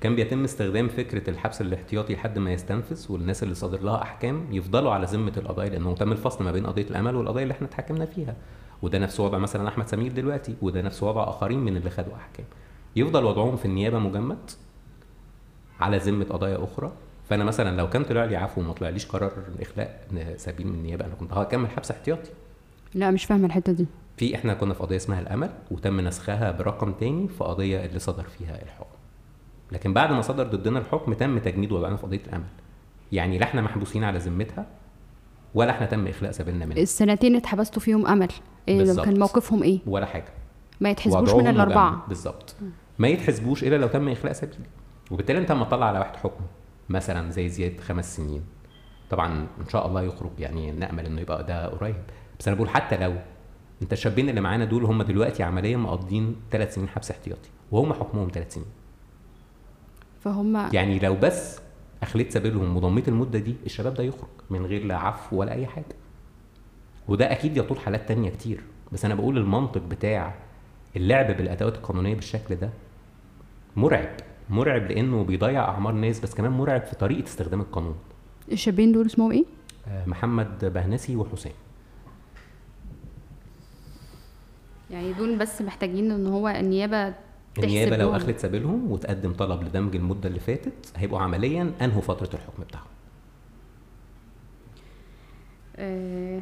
كان بيتم استخدام فكرة الحبس الاحتياطي لحد ما يستنفذ والناس اللي صادر لها أحكام يفضلوا على ذمة القضايا لأنه تم الفصل ما بين قضية الأمل والقضايا اللي إحنا اتحكمنا فيها. وده نفس وضع مثلا أحمد سمير دلوقتي وده نفس وضع آخرين من اللي خدوا أحكام. يفضل وضعهم في النيابة مجمد على ذمة قضايا أخرى. فأنا مثلا لو كان طلع لي عفو وما طلعليش قرار إخلاء سبيل من النيابة أنا كنت هكمل حبس احتياطي. لا مش فاهمة الحتة دي. في إحنا كنا في قضية اسمها الأمل وتم نسخها برقم تاني في قضية اللي صدر فيها الحكم. لكن بعد ما صدر ضدنا الحكم تم تجميد وضعنا في قضية الأمل. يعني لا إحنا محبوسين على ذمتها ولا إحنا تم إخلاء سبيلنا منها. السنتين اتحبستوا فيهم أمل. إيه بالظبط. كان موقفهم إيه؟ ولا حاجة. ما يتحسبوش من الأربعة. بالظبط. ما يتحسبوش إلا لو تم إخلاء سبيل وبالتالي أنت لما تطلع على واحد حكم مثلا زي زياد خمس سنين طبعا إن شاء الله يخرج يعني نأمل إنه يبقى ده قريب. بس أنا بقول حتى لو أنت الشابين اللي معانا دول هم دلوقتي عمليا مقضين ثلاث سنين حبس احتياطي وهم حكمهم ثلاث سنين. فهم يعني لو بس أخليت سبيلهم وضميت المدة دي الشباب ده يخرج من غير لا عفو ولا أي حاجة. وده أكيد يطول حالات تانية كتير. بس أنا بقول المنطق بتاع اللعب بالأدوات القانونية بالشكل ده مرعب مرعب لأنه بيضيع أعمار ناس بس كمان مرعب في طريقة استخدام القانون. الشابين دول اسمهم إيه؟ آه، محمد بهنسي وحسام. يعني دول بس محتاجين إن هو النيابة تحسب النيابة لو. اخلت سبيلهم وتقدم طلب لدمج المدة اللي فاتت هيبقوا عمليا أنهوا فترة الحكم بتاعهم. آه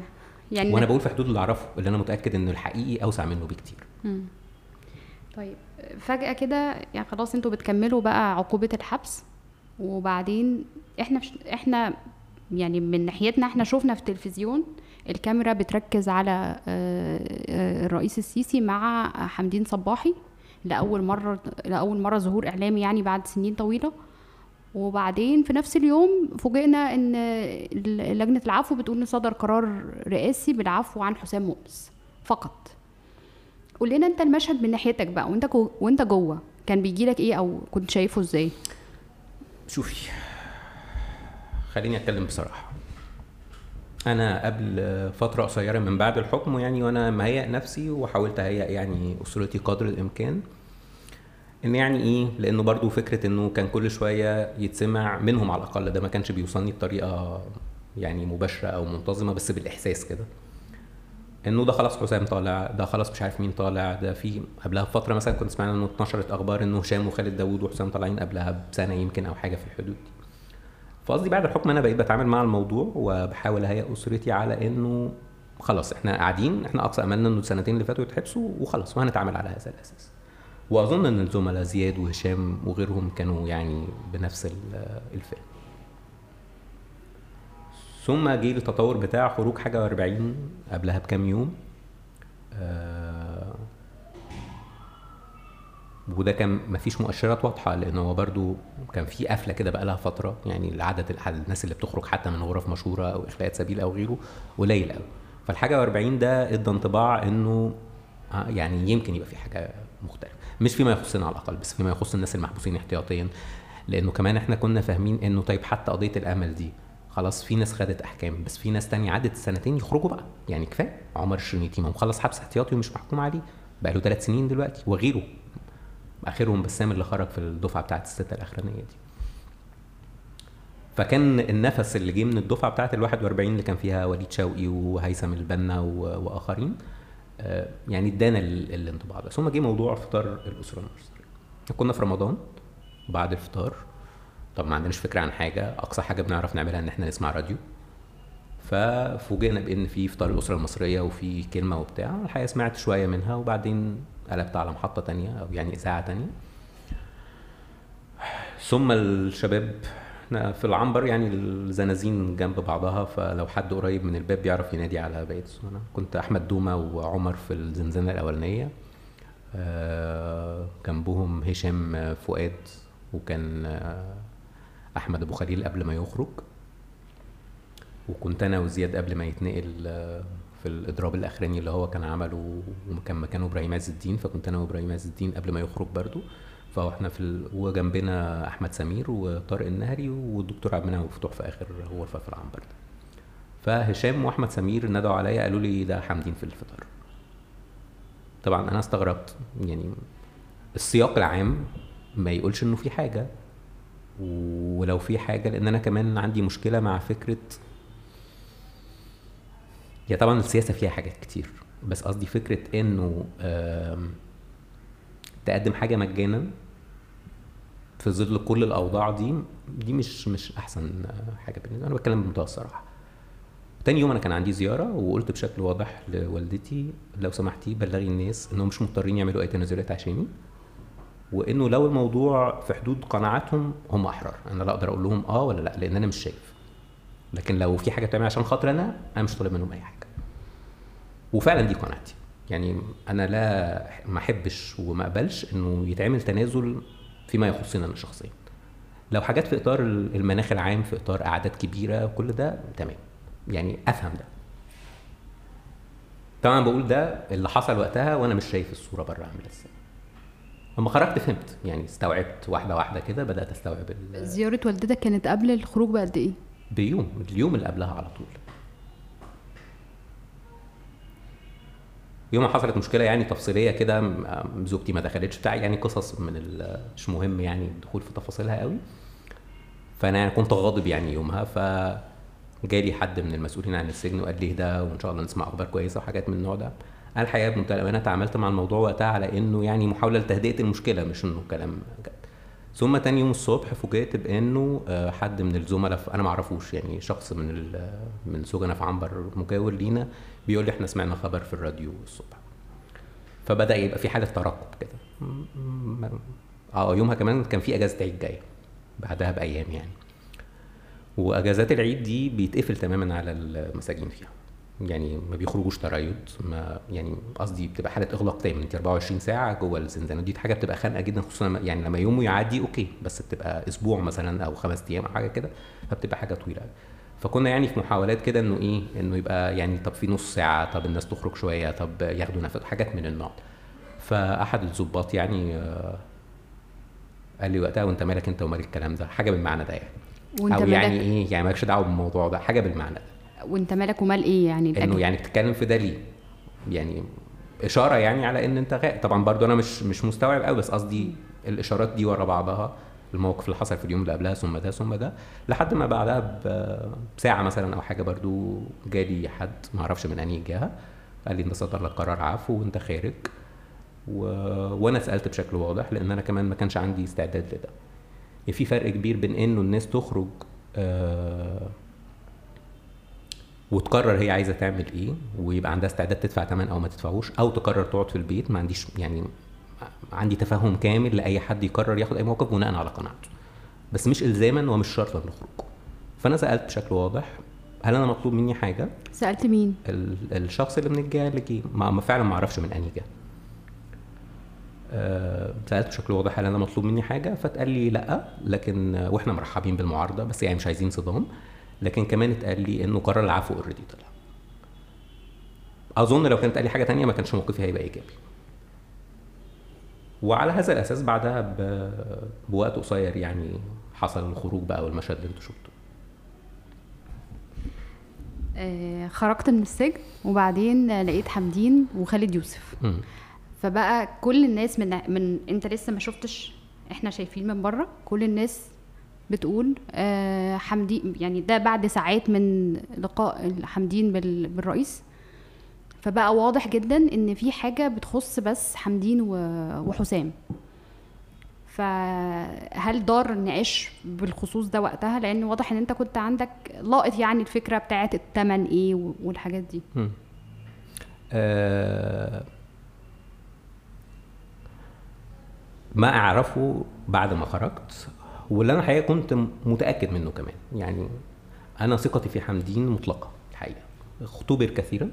يعني وأنا بقول في حدود اللي اعرفه اللي أنا متأكد انه الحقيقي أوسع منه بكتير مم. طيب فجأة كده يعني خلاص أنتوا بتكملوا بقى عقوبة الحبس وبعدين إحنا إحنا يعني من ناحيتنا إحنا شفنا في التلفزيون الكاميرا بتركز على آه، آه، الرئيس السيسي مع حمدين صباحي لأول مرة لأول مرة ظهور إعلامي يعني بعد سنين طويلة وبعدين في نفس اليوم فوجئنا إن لجنة العفو بتقول إن صدر قرار رئاسي بالعفو عن حسام مؤنس فقط. قول لنا أنت المشهد من ناحيتك بقى وأنت وأنت جوه كان بيجي لك إيه أو كنت شايفه إزاي؟ شوفي خليني أتكلم بصراحة. أنا قبل فترة قصيرة من بعد الحكم يعني وأنا مهيئ نفسي وحاولت اهيئ يعني أسرتي قدر الإمكان. إن يعني إيه؟ لأنه برضو فكرة إنه كان كل شوية يتسمع منهم على الأقل ده ما كانش بيوصلني بطريقة يعني مباشرة أو منتظمة بس بالإحساس كده. إنه ده خلاص حسام طالع ده خلاص مش عارف مين طالع ده في قبلها بفترة مثلا كنت سمعنا إنه اتنشرت أخبار إنه هشام وخالد داوود وحسام طالعين قبلها بسنة يمكن أو حاجة في الحدود دي. فقصدي بعد الحكم أنا بقيت بتعامل مع الموضوع وبحاول أهيئ أسرتي على إنه خلاص إحنا قاعدين إحنا أقصى أملنا إنه السنتين اللي فاتوا يتحبسوا وخلاص وهنتعامل على هذا الأساس. وأظن إن الزملاء زياد وهشام وغيرهم كانوا يعني بنفس ال- الفئة. ثم جه التطور بتاع خروج حاجة و40 قبلها بكام يوم. آه وده كان مفيش مؤشرات واضحة لأن هو برضو كان في قفلة كده بقى لها فترة يعني العدد الناس اللي بتخرج حتى من غرف مشهورة أو إخلاءات سبيل أو غيره قليل قوي فالحاجة و40 ده إدى انطباع إنه آه، يعني يمكن يبقى في حاجة مختلفة. مش فيما يخصنا على الأقل بس فيما يخص الناس المحبوسين احتياطيا لأنه كمان إحنا كنا فاهمين إنه طيب حتى قضية الأمل دي خلاص في ناس خدت أحكام بس في ناس تانية عدت السنتين يخرجوا بقى يعني كفاية. عمر الشرنيتي ما مخلص حبس احتياطي ومش محكوم عليه بقى له ثلاث سنين دلوقتي وغيره. آخرهم بسام اللي خرج في الدفعة بتاعت الستة الأخرانية دي. فكان النفس اللي جه من الدفعة بتاعت ال 41 اللي كان فيها وليد شوقي وهيثم البنا وآخرين يعني ادانا ال- الانطباع ده. ثم جه موضوع فطار الأسرة المصريه كنا في رمضان بعد الفطار طب ما عندناش فكرة عن حاجة أقصى حاجة بنعرف نعملها إن إحنا نسمع راديو. ففوجئنا بإن في فطار الأسرة المصرية وفي كلمة وبتاع الحقيقة سمعت شوية منها وبعدين قلبت على محطة تانية أو يعني إذاعة تانية. ثم الشباب إحنا في العنبر يعني الزنازين جنب بعضها فلو حد قريب من الباب بيعرف ينادي على بقية الزملاء كنت أحمد دومة وعمر في الزنزانة الأولانية. آه، جنبهم هشام فؤاد وكان آه، أحمد أبو خليل قبل ما يخرج. وكنت أنا وزياد قبل ما يتنقل آه، في الإضراب الأخراني اللي هو كان عمله وكان مكانه إبراهيم عز الدين. فكنت أنا وإبراهيم عز الدين قبل ما يخرج برضو. فاحنا في ال... وجنبنا أحمد سمير وطارق النهري والدكتور عبد المنعم مفتوح في آخر غرفة في العنبر. فهشام وأحمد سمير نادوا عليا قالوا لي ده حامدين في الفطار. طبعا أنا استغربت يعني السياق العام ما يقولش إنه في حاجة ولو في حاجة لأن أنا كمان عندي مشكلة مع فكرة هي طبعا السياسة فيها حاجات كتير بس قصدي فكرة إنه آم، تقدم حاجة مجانا في ظل كل الأوضاع دي دي مش مش أحسن حاجة بالنسبة أنا بتكلم بمنتهى الصراحة. تاني يوم أنا كان عندي زيارة وقلت بشكل واضح لوالدتي لو سمحتي بلغي الناس إنهم مش مضطرين يعملوا أي تنازلات عشاني وإنه لو الموضوع في حدود قناعاتهم هم أحرار. أنا لا أقدر أقول لهم آه ولا لأ لأن أنا مش شايف. لكن لو في حاجة بتعمل عشان خاطر أنا أنا مش طالب منهم أي حاجة. وفعلا دي قناعتي. يعني أنا لا ما أحبش وما أقبلش إنه يتعمل تنازل فيما يخصني أنا شخصيا. لو حاجات في إطار المناخ العام في إطار أعداد كبيرة كل ده تمام. يعني أفهم ده. طبعا بقول ده اللي حصل وقتها وأنا مش شايف الصورة بره عاملة إزاي. لما خرجت فهمت. يعني استوعبت واحدة واحدة كده بدأت أستوعب ال- زيارة والدتك كانت قبل الخروج بقد إيه؟ بيوم اليوم اللي قبلها على طول. يوم حصلت مشكلة يعني تفصيلية كده زوجتي ما دخلتش بتاع يعني قصص من مش مهم يعني الدخول في تفاصيلها قوي. فأنا يعني كنت غاضب يعني يومها ف جالي حد من المسؤولين عن السجن وقال لي ده وإن شاء الله نسمع أخبار كويسة وحاجات من النوع ده. الحقيقة بمنتهى الامانه تعاملت مع الموضوع وقتها على إنه يعني محاولة لتهدئة المشكلة مش إنه كلام ثم تاني يوم الصبح فوجئت بأنه آه، حد من الزملاء أنا ما أعرفوش يعني شخص من من سجناء في عنبر مجاور لينا بيقول لي إحنا سمعنا خبر في الراديو الصبح. فبدأ يبقى في حالة ترقب كده. آه يومها كمان كان في أجازة عيد جاية بعدها بأيام يعني. وأجازات العيد دي بيتقفل تماما على المساجين فيها. يعني ما بيخرجوش تريض ما يعني قصدي بتبقى حالة إغلاق تام أنت 24 ساعة جوه الزنزانة. ودي حاجة بتبقى خانقة جدا خصوصا لما- يعني لما يومه يعدي أوكي بس بتبقى أسبوع مثلا أو خمس أيام أو حاجة كده فبتبقى حاجة طويلة فكنا يعني في محاولات كده إنه إيه إنه يبقى يعني طب في نص ساعة طب الناس تخرج شوية طب ياخدوا نفس حاجات من النوع. فأحد الضباط يعني آه، قال لي وقتها وأنت مالك أنت ومال الكلام ده؟ حاجة بالمعنى ده يعني. أو يعني إيه يعني مالكش دعوة بالموضوع ده حاجة بالمعنى ده. وانت مالك ومال إيه يعني انه يعني بتتكلم في ده ليه يعني إشارة يعني على إن أنت غائب طبعا برضو أنا مش مش مستوعب قوي بس قصدي الإشارات دي ورا بعضها الموقف اللي حصل في اليوم اللي قبلها ثم ده ثم ده لحد ما بعدها بساعة مثلا أو حاجة برضو جالي حد ما أعرفش من أنهي جهة قال لي أنت صدر لك قرار عفو وأنت خارج و... وأنا سألت بشكل واضح لأن أنا كمان ما كانش عندي استعداد لده. في فرق كبير بين إنه الناس تخرج آه وتقرر هي عايزة تعمل إيه ويبقى عندها استعداد تدفع ثمن أو ما تدفعوش أو تقرر تقعد في البيت ما عنديش يعني عندي تفهم كامل لأي حد يقرر ياخد أي موقف بناء على قناعته. بس مش الزاما ومش شرطا للخروج فأنا سألت بشكل واضح هل أنا مطلوب مني حاجة؟ سألت مين؟ ال- الشخص اللي من الجهة اللي جه. ما ما فعلا ما أعرفش من أنهي جهة. آه، سألت بشكل واضح هل أنا مطلوب مني حاجة؟ فتقال لي لأ لكن آه، وإحنا مرحبين بالمعارضة بس يعني مش عايزين صدام. لكن كمان اتقال لي إنه قرار العفو اوريدي طلع أظن لو كانت قال لي حاجة تانية ما كانش موقفي هيبقى إيجابي وعلى هذا الأساس بعدها. بوقت قصير يعني حصل الخروج بقى والمشهد اللي أنتوا شفتوه آه خرجت من السجن وبعدين لقيت حمدين وخالد يوسف مم. فبقى كل الناس من من انت لسه ما شفتش إحنا شايفين من بره كل الناس بتقول آه حمدين يعني ده بعد ساعات من لقاء حمدين بال- بالرئيس. فبقى واضح جدا إن في حاجة بتخص بس حمدين وحسام. فهل دار النقاش بالخصوص ده وقتها؟ لأن واضح إن أنت كنت عندك لاقط يعني الفكرة بتاعت التمن إيه والحاجات دي. آه، ما أعرفه بعد ما خرجت واللي أنا الحقيقة كنت متأكد منه كمان. يعني أنا ثقتي في حمدين مطلقة الحقيقة اختبر كثيرا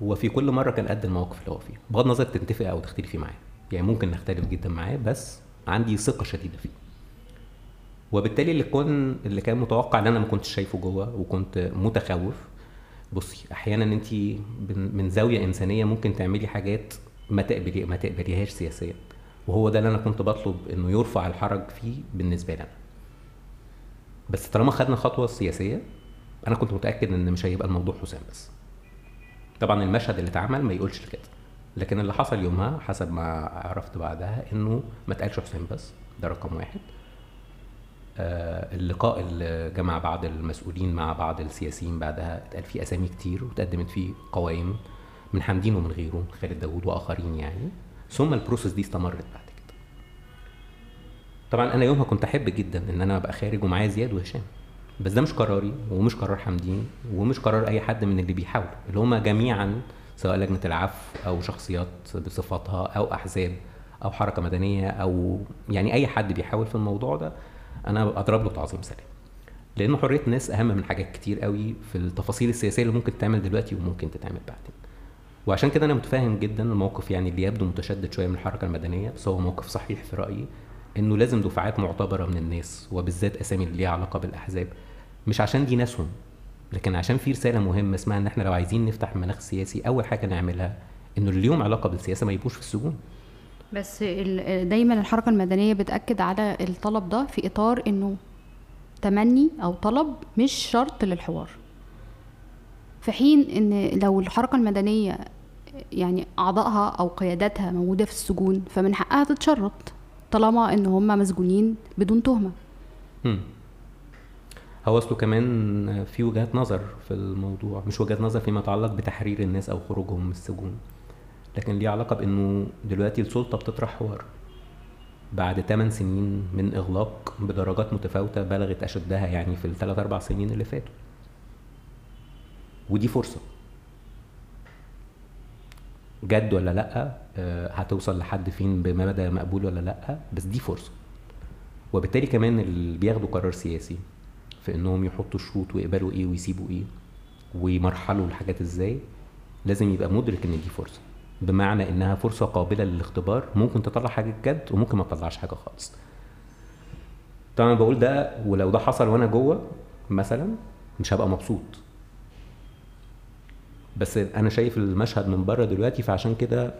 وفي كل مرة كان قد المواقف اللي هو فيها بغض النظر تتفق أو تختلفي معاه يعني ممكن نختلف جدا معاه بس عندي ثقة شديدة فيه. وبالتالي اللي كان اللي كان متوقع إن أنا ما كنتش شايفه جوه وكنت متخوف بصي أحيانا انت من زاوية إنسانية ممكن تعملي حاجات ما تقبلي ما تقبليهاش سياسيا. وهو ده اللي أنا كنت بطلب إنه يرفع الحرج فيه بالنسبة لي أنا بس طالما خدنا خطوة سياسية أنا كنت متأكد إن مش هيبقى الموضوع حسام بس. طبعا المشهد اللي اتعمل ما يقولش كده لكن اللي حصل يومها حسب ما عرفت بعدها إنه ما اتقالش حسام بس ده رقم واحد. آه اللقاء اللي جمع بعض المسؤولين مع بعض السياسيين بعدها اتقال فيه أسامي كتير وتقدمت فيه قوائم من حمدين ومن غيره خالد داوود وآخرين يعني. ثم البروسيس دي استمرت بعد كده. طبعا أنا يومها كنت أحب جدا إن أنا أبقى خارج ومعايا زياد وهشام بس ده مش قراري ومش قرار حمدين ومش قرار أي حد من اللي بيحاولوا اللي هم جميعا سواء لجنة العفو أو شخصيات بصفتها أو أحزاب أو حركة مدنية أو يعني أي حد بيحاول في الموضوع ده أنا أضرب له تعظيم سلام لأنه حرية الناس أهم من حاجات كتير قوي في التفاصيل السياسية اللي ممكن تتعمل دلوقتي وممكن تتعمل بعدين. وعشان كده أنا متفاهم جدا الموقف يعني اللي يبدو متشدد شوية من الحركة المدنية بس هو موقف صحيح في رأيي إنه لازم دفعات معتبرة من الناس وبالذات أسامي اللي ليها علاقة بالأحزاب مش عشان دي ناسهم لكن عشان في رسالة مهمة اسمها إن إحنا لو عايزين نفتح مناخ سياسي أول حاجة نعملها إنه اللي ليهم علاقة بالسياسة ما يبقوش في السجون. بس دايما الحركة المدنية بتأكد على الطلب ده في إطار إنه تمني أو طلب مش شرط للحوار. في حين إن لو الحركة المدنية يعني أعضائها أو قياداتها موجودة في السجون فمن حقها تتشرط طالما إن هم مسجونين بدون تهمة. هو أصله كمان في وجهات نظر في الموضوع مش وجهات نظر فيما يتعلق بتحرير الناس أو خروجهم من السجون لكن ليه علاقة بإنه دلوقتي السلطة بتطرح حوار. بعد 8 سنين من إغلاق بدرجات متفاوتة بلغت أشدها يعني في الثلاث أربع سنين اللي فاتوا. ودي فرصة. جد ولا لأ آه، هتوصل لحد فين بمدى مقبول ولا لأ بس دي فرصة. وبالتالي كمان اللي بياخدوا قرار سياسي في إنهم يحطوا شروط ويقبلوا إيه ويسيبوا إيه ويمرحلوا الحاجات إزاي لازم يبقى مدرك إن دي فرصة. بمعنى إنها فرصة قابلة للاختبار ممكن تطلع حاجة جد وممكن ما تطلعش حاجة خالص. طبعا بقول ده ولو ده حصل وأنا جوه مثلا مش هبقى مبسوط. بس أنا شايف المشهد من بره دلوقتي فعشان كده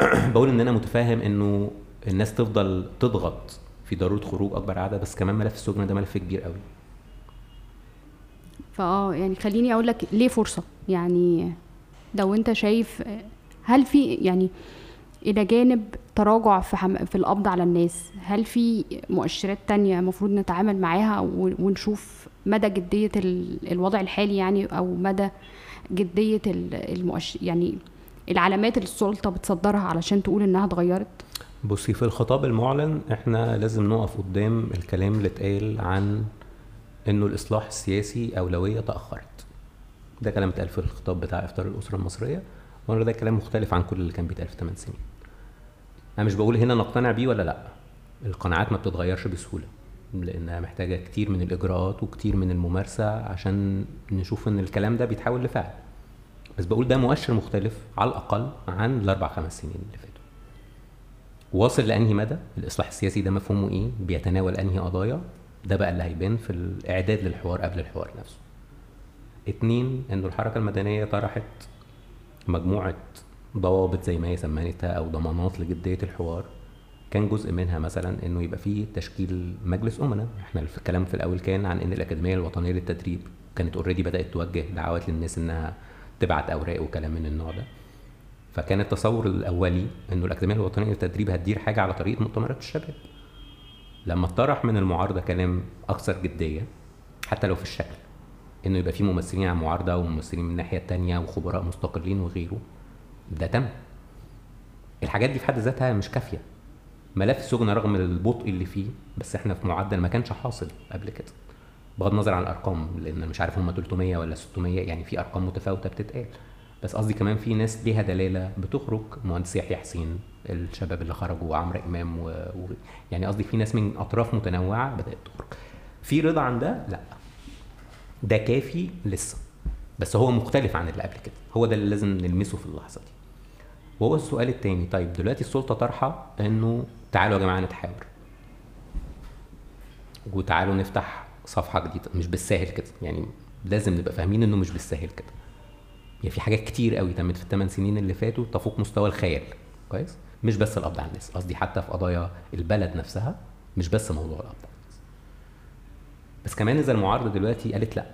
بقول إن أنا متفاهم إنه الناس تفضل تضغط في ضرورة خروج أكبر عدد بس كمان ملف السجن ده ملف كبير قوي. فآه يعني خليني أقول لك ليه فرصة. يعني لو أنت شايف هل في يعني إلى جانب تراجع في حم... في القبض على الناس هل في مؤشرات تانية المفروض نتعامل معاها ونشوف مدى جدية الوضع الحالي يعني أو مدى جدية المؤشر يعني العلامات اللي السلطة بتصدرها علشان تقول إنها اتغيرت؟ بصي في الخطاب المعلن إحنا لازم نقف قدام الكلام اللي اتقال عن إنه الإصلاح السياسي أولوية تأخرت. ده كلام اتقال في الخطاب بتاع إفطار الأسرة المصرية وأنا ده كلام مختلف عن كل اللي كان بيتقال في 8 سنين. أنا مش بقول هنا نقتنع بيه ولا لأ. القناعات ما بتتغيرش بسهولة. لأنها محتاجة كتير من الإجراءات وكتير من الممارسة عشان نشوف إن الكلام ده بيتحول لفعل. بس بقول ده مؤشر مختلف على الأقل عن الأربع خمس سنين اللي فاتوا. واصل لأنهي مدى؟ الإصلاح السياسي ده مفهومه إيه؟ بيتناول أنهي قضايا؟ ده بقى اللي هيبان في الإعداد للحوار قبل الحوار نفسه. اتنين إنه الحركة المدنية طرحت مجموعة ضوابط زي ما هي سميتها أو ضمانات لجدية الحوار. كان جزء منها مثلا إنه يبقى فيه تشكيل مجلس أمنا. إحنا الكلام في الأول كان عن إن الأكاديمية الوطنية للتدريب كانت اوريدي بدأت توجه دعوات للناس إنها تبعت أوراق وكلام من النوع ده. فكان التصور الأولي إنه الأكاديمية الوطنية للتدريب هتدير حاجة على طريقة مؤتمرات الشباب. لما اتطرح من المعارضة كلام أكثر جدية حتى لو في الشكل إنه يبقى في ممثلين عن معارضه وممثلين من الناحية الثانية وخبراء مستقلين وغيره ده تم. الحاجات دي في حد ذاتها مش كافية. ملف السجن رغم البطء اللي فيه بس إحنا في معدل ما كانش حاصل قبل كده. بغض النظر عن الأرقام لأن مش عارف هم 300 ولا 600 يعني في أرقام متفاوتة بتتقال. بس قصدي كمان في ناس ليها دلالة بتخرج مهندس يحيى حسين الشباب اللي خرجوا وعمرو إمام و... و... يعني قصدي في ناس من أطراف متنوعة بدأت تخرج. في رضا عن ده؟ لأ. ده كافي لسه. بس هو مختلف عن اللي قبل كده. هو ده اللي لازم نلمسه في اللحظة دي. وهو السؤال التاني. طيب دلوقتي السلطة طرحه إنه تعالوا يا جماعة نتحاور. وتعالوا نفتح صفحة جديدة. مش بالساهل كده. يعني لازم نبقى فاهمين إنه مش بالساهل كده. يعني في حاجات كتير قوي تمت في الثمان سنين اللي فاتوا تفوق مستوى الخيال. كويس؟ مش بس القبض على الناس. قصدي حتى في قضايا البلد نفسها مش بس موضوع القبض على الناس. بس كمان إذا المعارضة دلوقتي قالت لأ.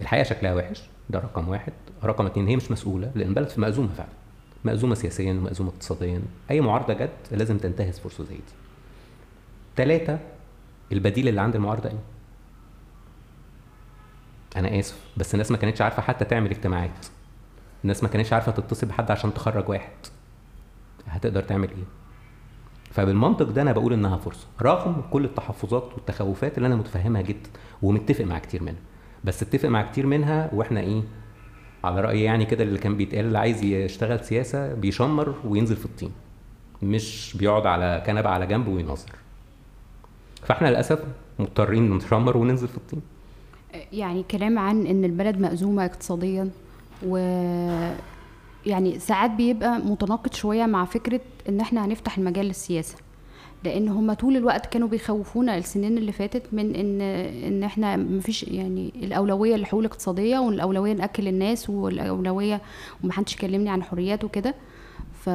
الحقيقة شكلها وحش. ده رقم واحد. رقم اتنين هي مش مسؤولة لأن البلد في مأزومة فعلا. مأزومة سياسيا ومأزومه اقتصاديا. أي معارضة جت لازم تنتهز فرصة زي دي. ثلاثة البديل اللي عند المعارضة إيه؟ أنا آسف بس الناس ما كانتش عارفة حتى تعمل اجتماعات. الناس ما كانتش عارفة تتصل بحد عشان تخرج واحد. هتقدر تعمل إيه؟ فبالمنطق ده أنا بقول إنها فرصة رغم كل التحفظات والتخوفات اللي أنا متفهمها جدا ومتفق مع كتير منها. بس اتفق مع كتير منها وإحنا إيه على رايي يعني كده اللي كان بيتقال اللي عايز يشتغل سياسة بيشمر وينزل في الطين مش بيقعد على كنبة على جنب وينظر فاحنا للأسف مضطرين نشمر وننزل في الطين. يعني كلام عن إن البلد مأزومة اقتصاديا و يعني ساعات بيبقى متناقض شوية مع فكرة إن إحنا هنفتح المجال للسياسة. لأن هم طول الوقت كانوا بيخوفونا السنين اللي فاتت من إن إن إحنا مفيش يعني الأولوية للحقوق الاقتصادية والأولوية ناكل الناس والأولوية ومحدش يكلمني عن حريات وكده ف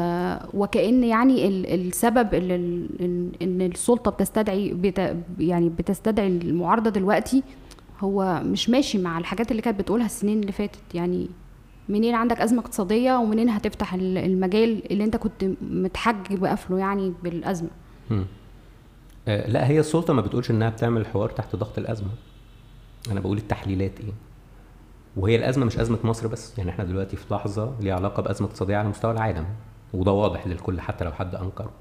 وكأن يعني ال- السبب اللي ال- إن السلطة بتستدعي بت يعني بتستدعي المعارضة دلوقتي هو مش ماشي مع الحاجات اللي كانت بتقولها السنين اللي فاتت يعني منين عندك أزمة اقتصادية ومنين هتفتح ال- المجال اللي أنت كنت متحجج بقفله يعني بالأزمة. آه لا هي السلطة ما بتقولش إنها بتعمل حوار تحت ضغط الأزمة. أنا بقول التحليلات إيه؟ وهي الأزمة مش أزمة مصر بس يعني إحنا دلوقتي في لحظة ليها علاقة بأزمة اقتصاديه على مستوى العالم وده واضح للكل حتى لو حد أنكره.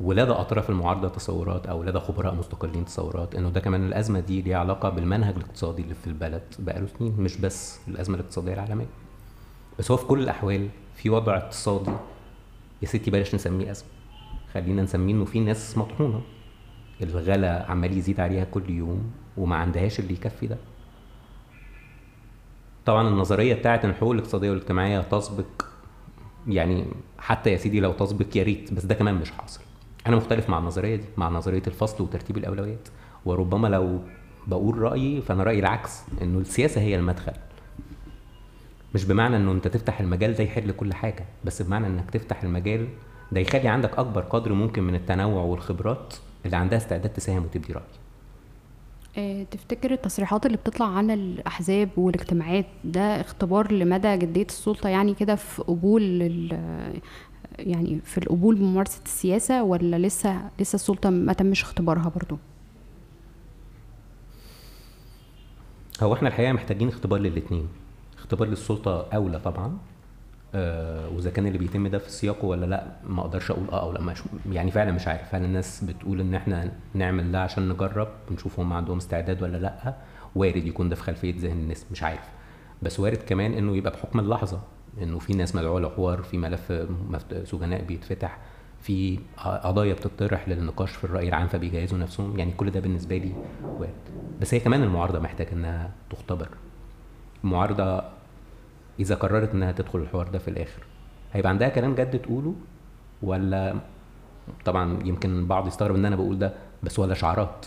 ولدى أطراف المعارضة تصورات أو لدى خبراء مستقلين تصورات إنه ده كمان الأزمة دي ليها علاقة بالمنهج الاقتصادي اللي في البلد بقاله سنين مش بس الأزمة الاقتصادية العالمية. بس هو في كل الأحوال في وضع اقتصادي. يا ستي بلاش نسميه أزمة. خلينا نسميه إنه في ناس مطحونة. الغلا عمال يزيد عليها كل يوم وما عندهاش اللي يكفي ده. طبعا النظرية بتاعت ان الحقوق الاقتصادية والاجتماعية تسبق يعني حتى يا سيدي لو تسبق يا ريت بس ده كمان مش حاصل. أنا مختلف مع النظرية دي مع نظرية الفصل وترتيب الأولويات. وربما لو بقول رأيي فأنا رأيي العكس إنه السياسة هي المدخل. مش بمعنى إنه أنت تفتح المجال ده يحل كل حاجة بس بمعنى إنك تفتح المجال ده يخلي عندك أكبر قدر ممكن من التنوع والخبرات اللي عندها استعداد تساهم وتبدي رأي. آه، تفتكر التصريحات اللي بتطلع عن الأحزاب والاجتماعات ده اختبار لمدى جدية السلطة يعني كده في قبول يعني في القبول بممارسة السياسة ولا لسه لسه السلطة ما تمش اختبارها برضو؟ هو إحنا الحقيقة محتاجين اختبار للاثنين اختبار للسلطة أولى طبعا وإذا كان اللي بيتم ده في سياقه ولا لأ ما أقدرش أقول آه أو لأ. مش يعني فعلا مش عارف. هل الناس بتقول إن إحنا نعمل ده عشان نجرب ونشوف هم عندهم استعداد ولا لأ. وارد يكون ده في خلفية ذهن الناس مش عارف. بس وارد كمان إنه يبقى بحكم اللحظة. إنه في ناس مدعوة لحوار في ملف سجناء بيتفتح في قضايا بتطرح للنقاش في الرأي العام فبيجهزوا نفسهم. يعني كل ده بالنسبة لي وارد. بس هي كمان المعارضة محتاجة إنها تختبر. المعارضة إذا قررت إنها تدخل الحوار ده في الآخر. هيبقى عندها كلام جد تقوله ولا طبعا يمكن البعض يستغرب إن أنا بقول ده بس ولا شعارات.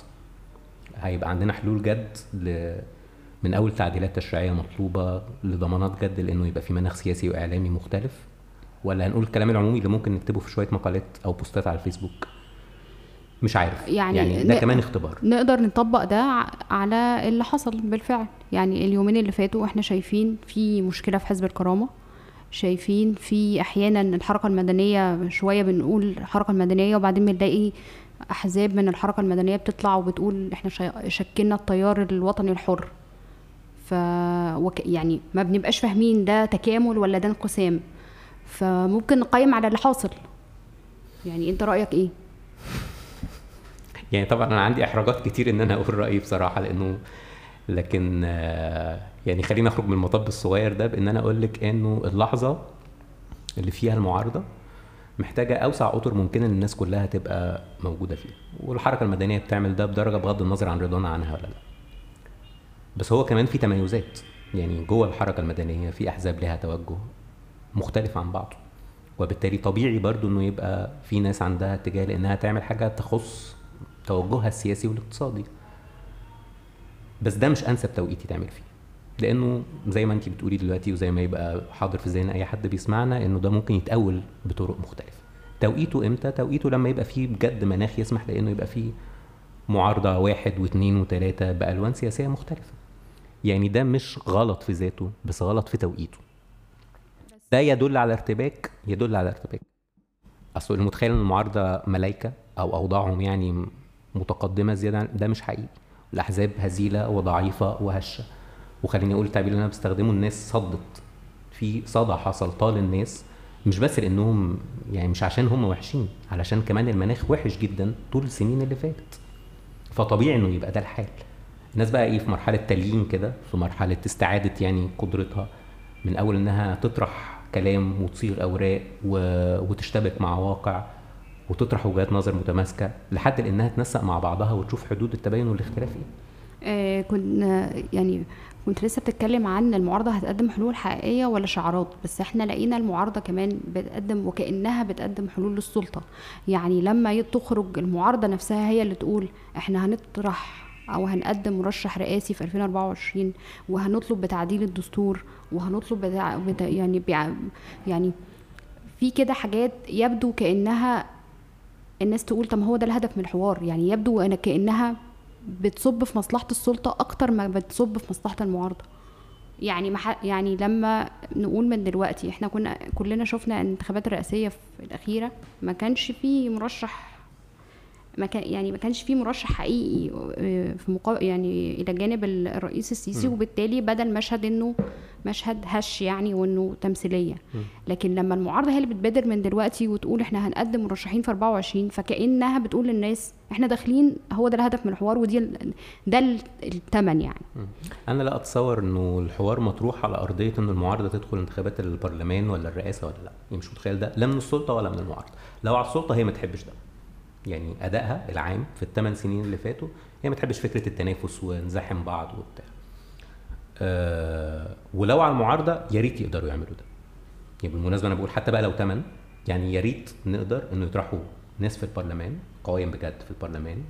هيبقى عندنا حلول جد ل... من أول تعديلات تشريعية مطلوبة لضمانات جد لإنه يبقى في مناخ سياسي وإعلامي مختلف ولا هنقول الكلام العمومي اللي ممكن نكتبه في شوية مقالات أو بوستات على الفيسبوك. مش عارف. يعني يعني ده كمان اختبار. نقدر نطبق ده على اللي حصل بالفعل. يعني اليومين اللي فاتوا إحنا شايفين في مشكلة في حزب الكرامة. شايفين في أحيانا الحركة المدنية شوية بنقول الحركة المدنية وبعدين بنلاقي أحزاب من الحركة المدنية بتطلع وبتقول إحنا شكلنا التيار الوطني الحر. ف وك... يعني ما بنبقاش فاهمين ده تكامل ولا ده انقسام. فممكن نقيم على اللي حاصل. يعني أنت رأيك إيه؟ يعني طبعا أنا عندي إحراجات كتير إن أنا أقول رأيي بصراحة لأنه لكن آه، يعني خلينا أخرج من المطب الصغير ده بإن أنا أقول لك إنه اللحظة اللي فيها المعارضة محتاجة أوسع أطر ممكنة ان الناس كلها تبقى موجودة فيها. والحركة المدنية بتعمل ده بدرجة بغض النظر عن رضانا عنها ولا لا. بس هو كمان في تميزات. يعني جوه الحركة المدنية في أحزاب لها توجه مختلف عن بعضه. وبالتالي طبيعي برضو إنه يبقى في ناس عندها اتجاه لإنها تعمل حاجة تخص توجهها السياسي والاقتصادي. بس ده مش أنسب توقيت يتعمل فيه لأنه زي ما انت بتقولي دلوقتي وزي ما يبقى حاضر في ذهن أي حد بيسمعنا إنه ده ممكن يتأول بطرق مختلفة. توقيته إمتى؟ توقيته لما يبقى فيه بجد مناخ يسمح لإنه يبقى فيه معارضة واحد واثنين وثلاثة بألوان سياسية مختلفة. يعني ده مش غلط في ذاته بس غلط في توقيته. ده يدل على ارتباك يدل على ارتباك. أصل المتخيل إن المعارضة ملايكة أو أوضاعهم يعني متقدمة زيادة ده مش حقيقي. الأحزاب هزيلة وضعيفة وهشة. وخليني أقول التعبير اللي أنا بستخدمه الناس صدت. في صدى حصل طال الناس مش بس لأنهم يعني مش عشان هم وحشين علشان كمان المناخ وحش جدا طول السنين اللي فاتت. فطبيعي إنه يبقى ده الحال. الناس بقى إيه في مرحلة تليين كده في مرحلة استعادة يعني قدرتها. من أول إنها تطرح كلام وتصيغ أوراق و... وتشتبك مع واقع. وتطرح وجهات نظر متماسكة لحد انها تنسق مع بعضها وتشوف حدود التباين والاختلاف إيه. آه كنا يعني كنت لسه بتتكلم عن المعارضة هتقدم حلول حقيقية ولا شعارات؟ بس إحنا لقينا المعارضة كمان بتقدم وكأنها بتقدم حلول للسلطة. يعني لما تخرج المعارضة نفسها هي اللي تقول إحنا هنطرح أو هنقدم مرشح رئاسي في 2024 وهنطلب بتعديل الدستور وهنطلب بتاع بتاع يعني بيع يعني في كده حاجات يبدو كأنها الناس تقول طب هو ده الهدف من الحوار. يعني يبدو أن كأنها بتصب في مصلحة السلطة أكتر ما بتصب في مصلحة المعارضة. يعني مح... يعني لما نقول من دلوقتي إحنا كنا كلنا شفنا الانتخابات الرئاسية في الأخيرة ما كانش في مرشح ما كان يعني ما كانش في مرشح حقيقي آه، في مقا... يعني إلى جانب الرئيس السيسي. وبالتالي بدا المشهد إنه مشهد هش يعني وإنه تمثيلية. لكن لما المعارضة هي اللي بتبادر من دلوقتي وتقول إحنا هنقدم مرشحين في 24 فكأنها بتقول للناس إحنا داخلين هو ده الهدف من الحوار ودي ده الثمن يعني. أنا لا أتصور إنه الحوار مطروح على أرضية إن المعارضة تدخل انتخابات البرلمان ولا الرئاسة ولا لأ. يعني مش متخيل ده لا من السلطة ولا من المعارضة. لو على السلطة هي ما تحبش ده. يعني أدائها العام في الثمان سنين اللي فاتوا هي ما تحبش فكرة التنافس ونزاحم بعض وبتاع. ولو على المعارضة يا ريت يقدروا يعملوا ده. يعني بالمناسبة أنا بقول حتى بقى لو ثمن يعني يا ريت نقدر إنه يطرحوا ناس في البرلمان قوايم بجد في البرلمان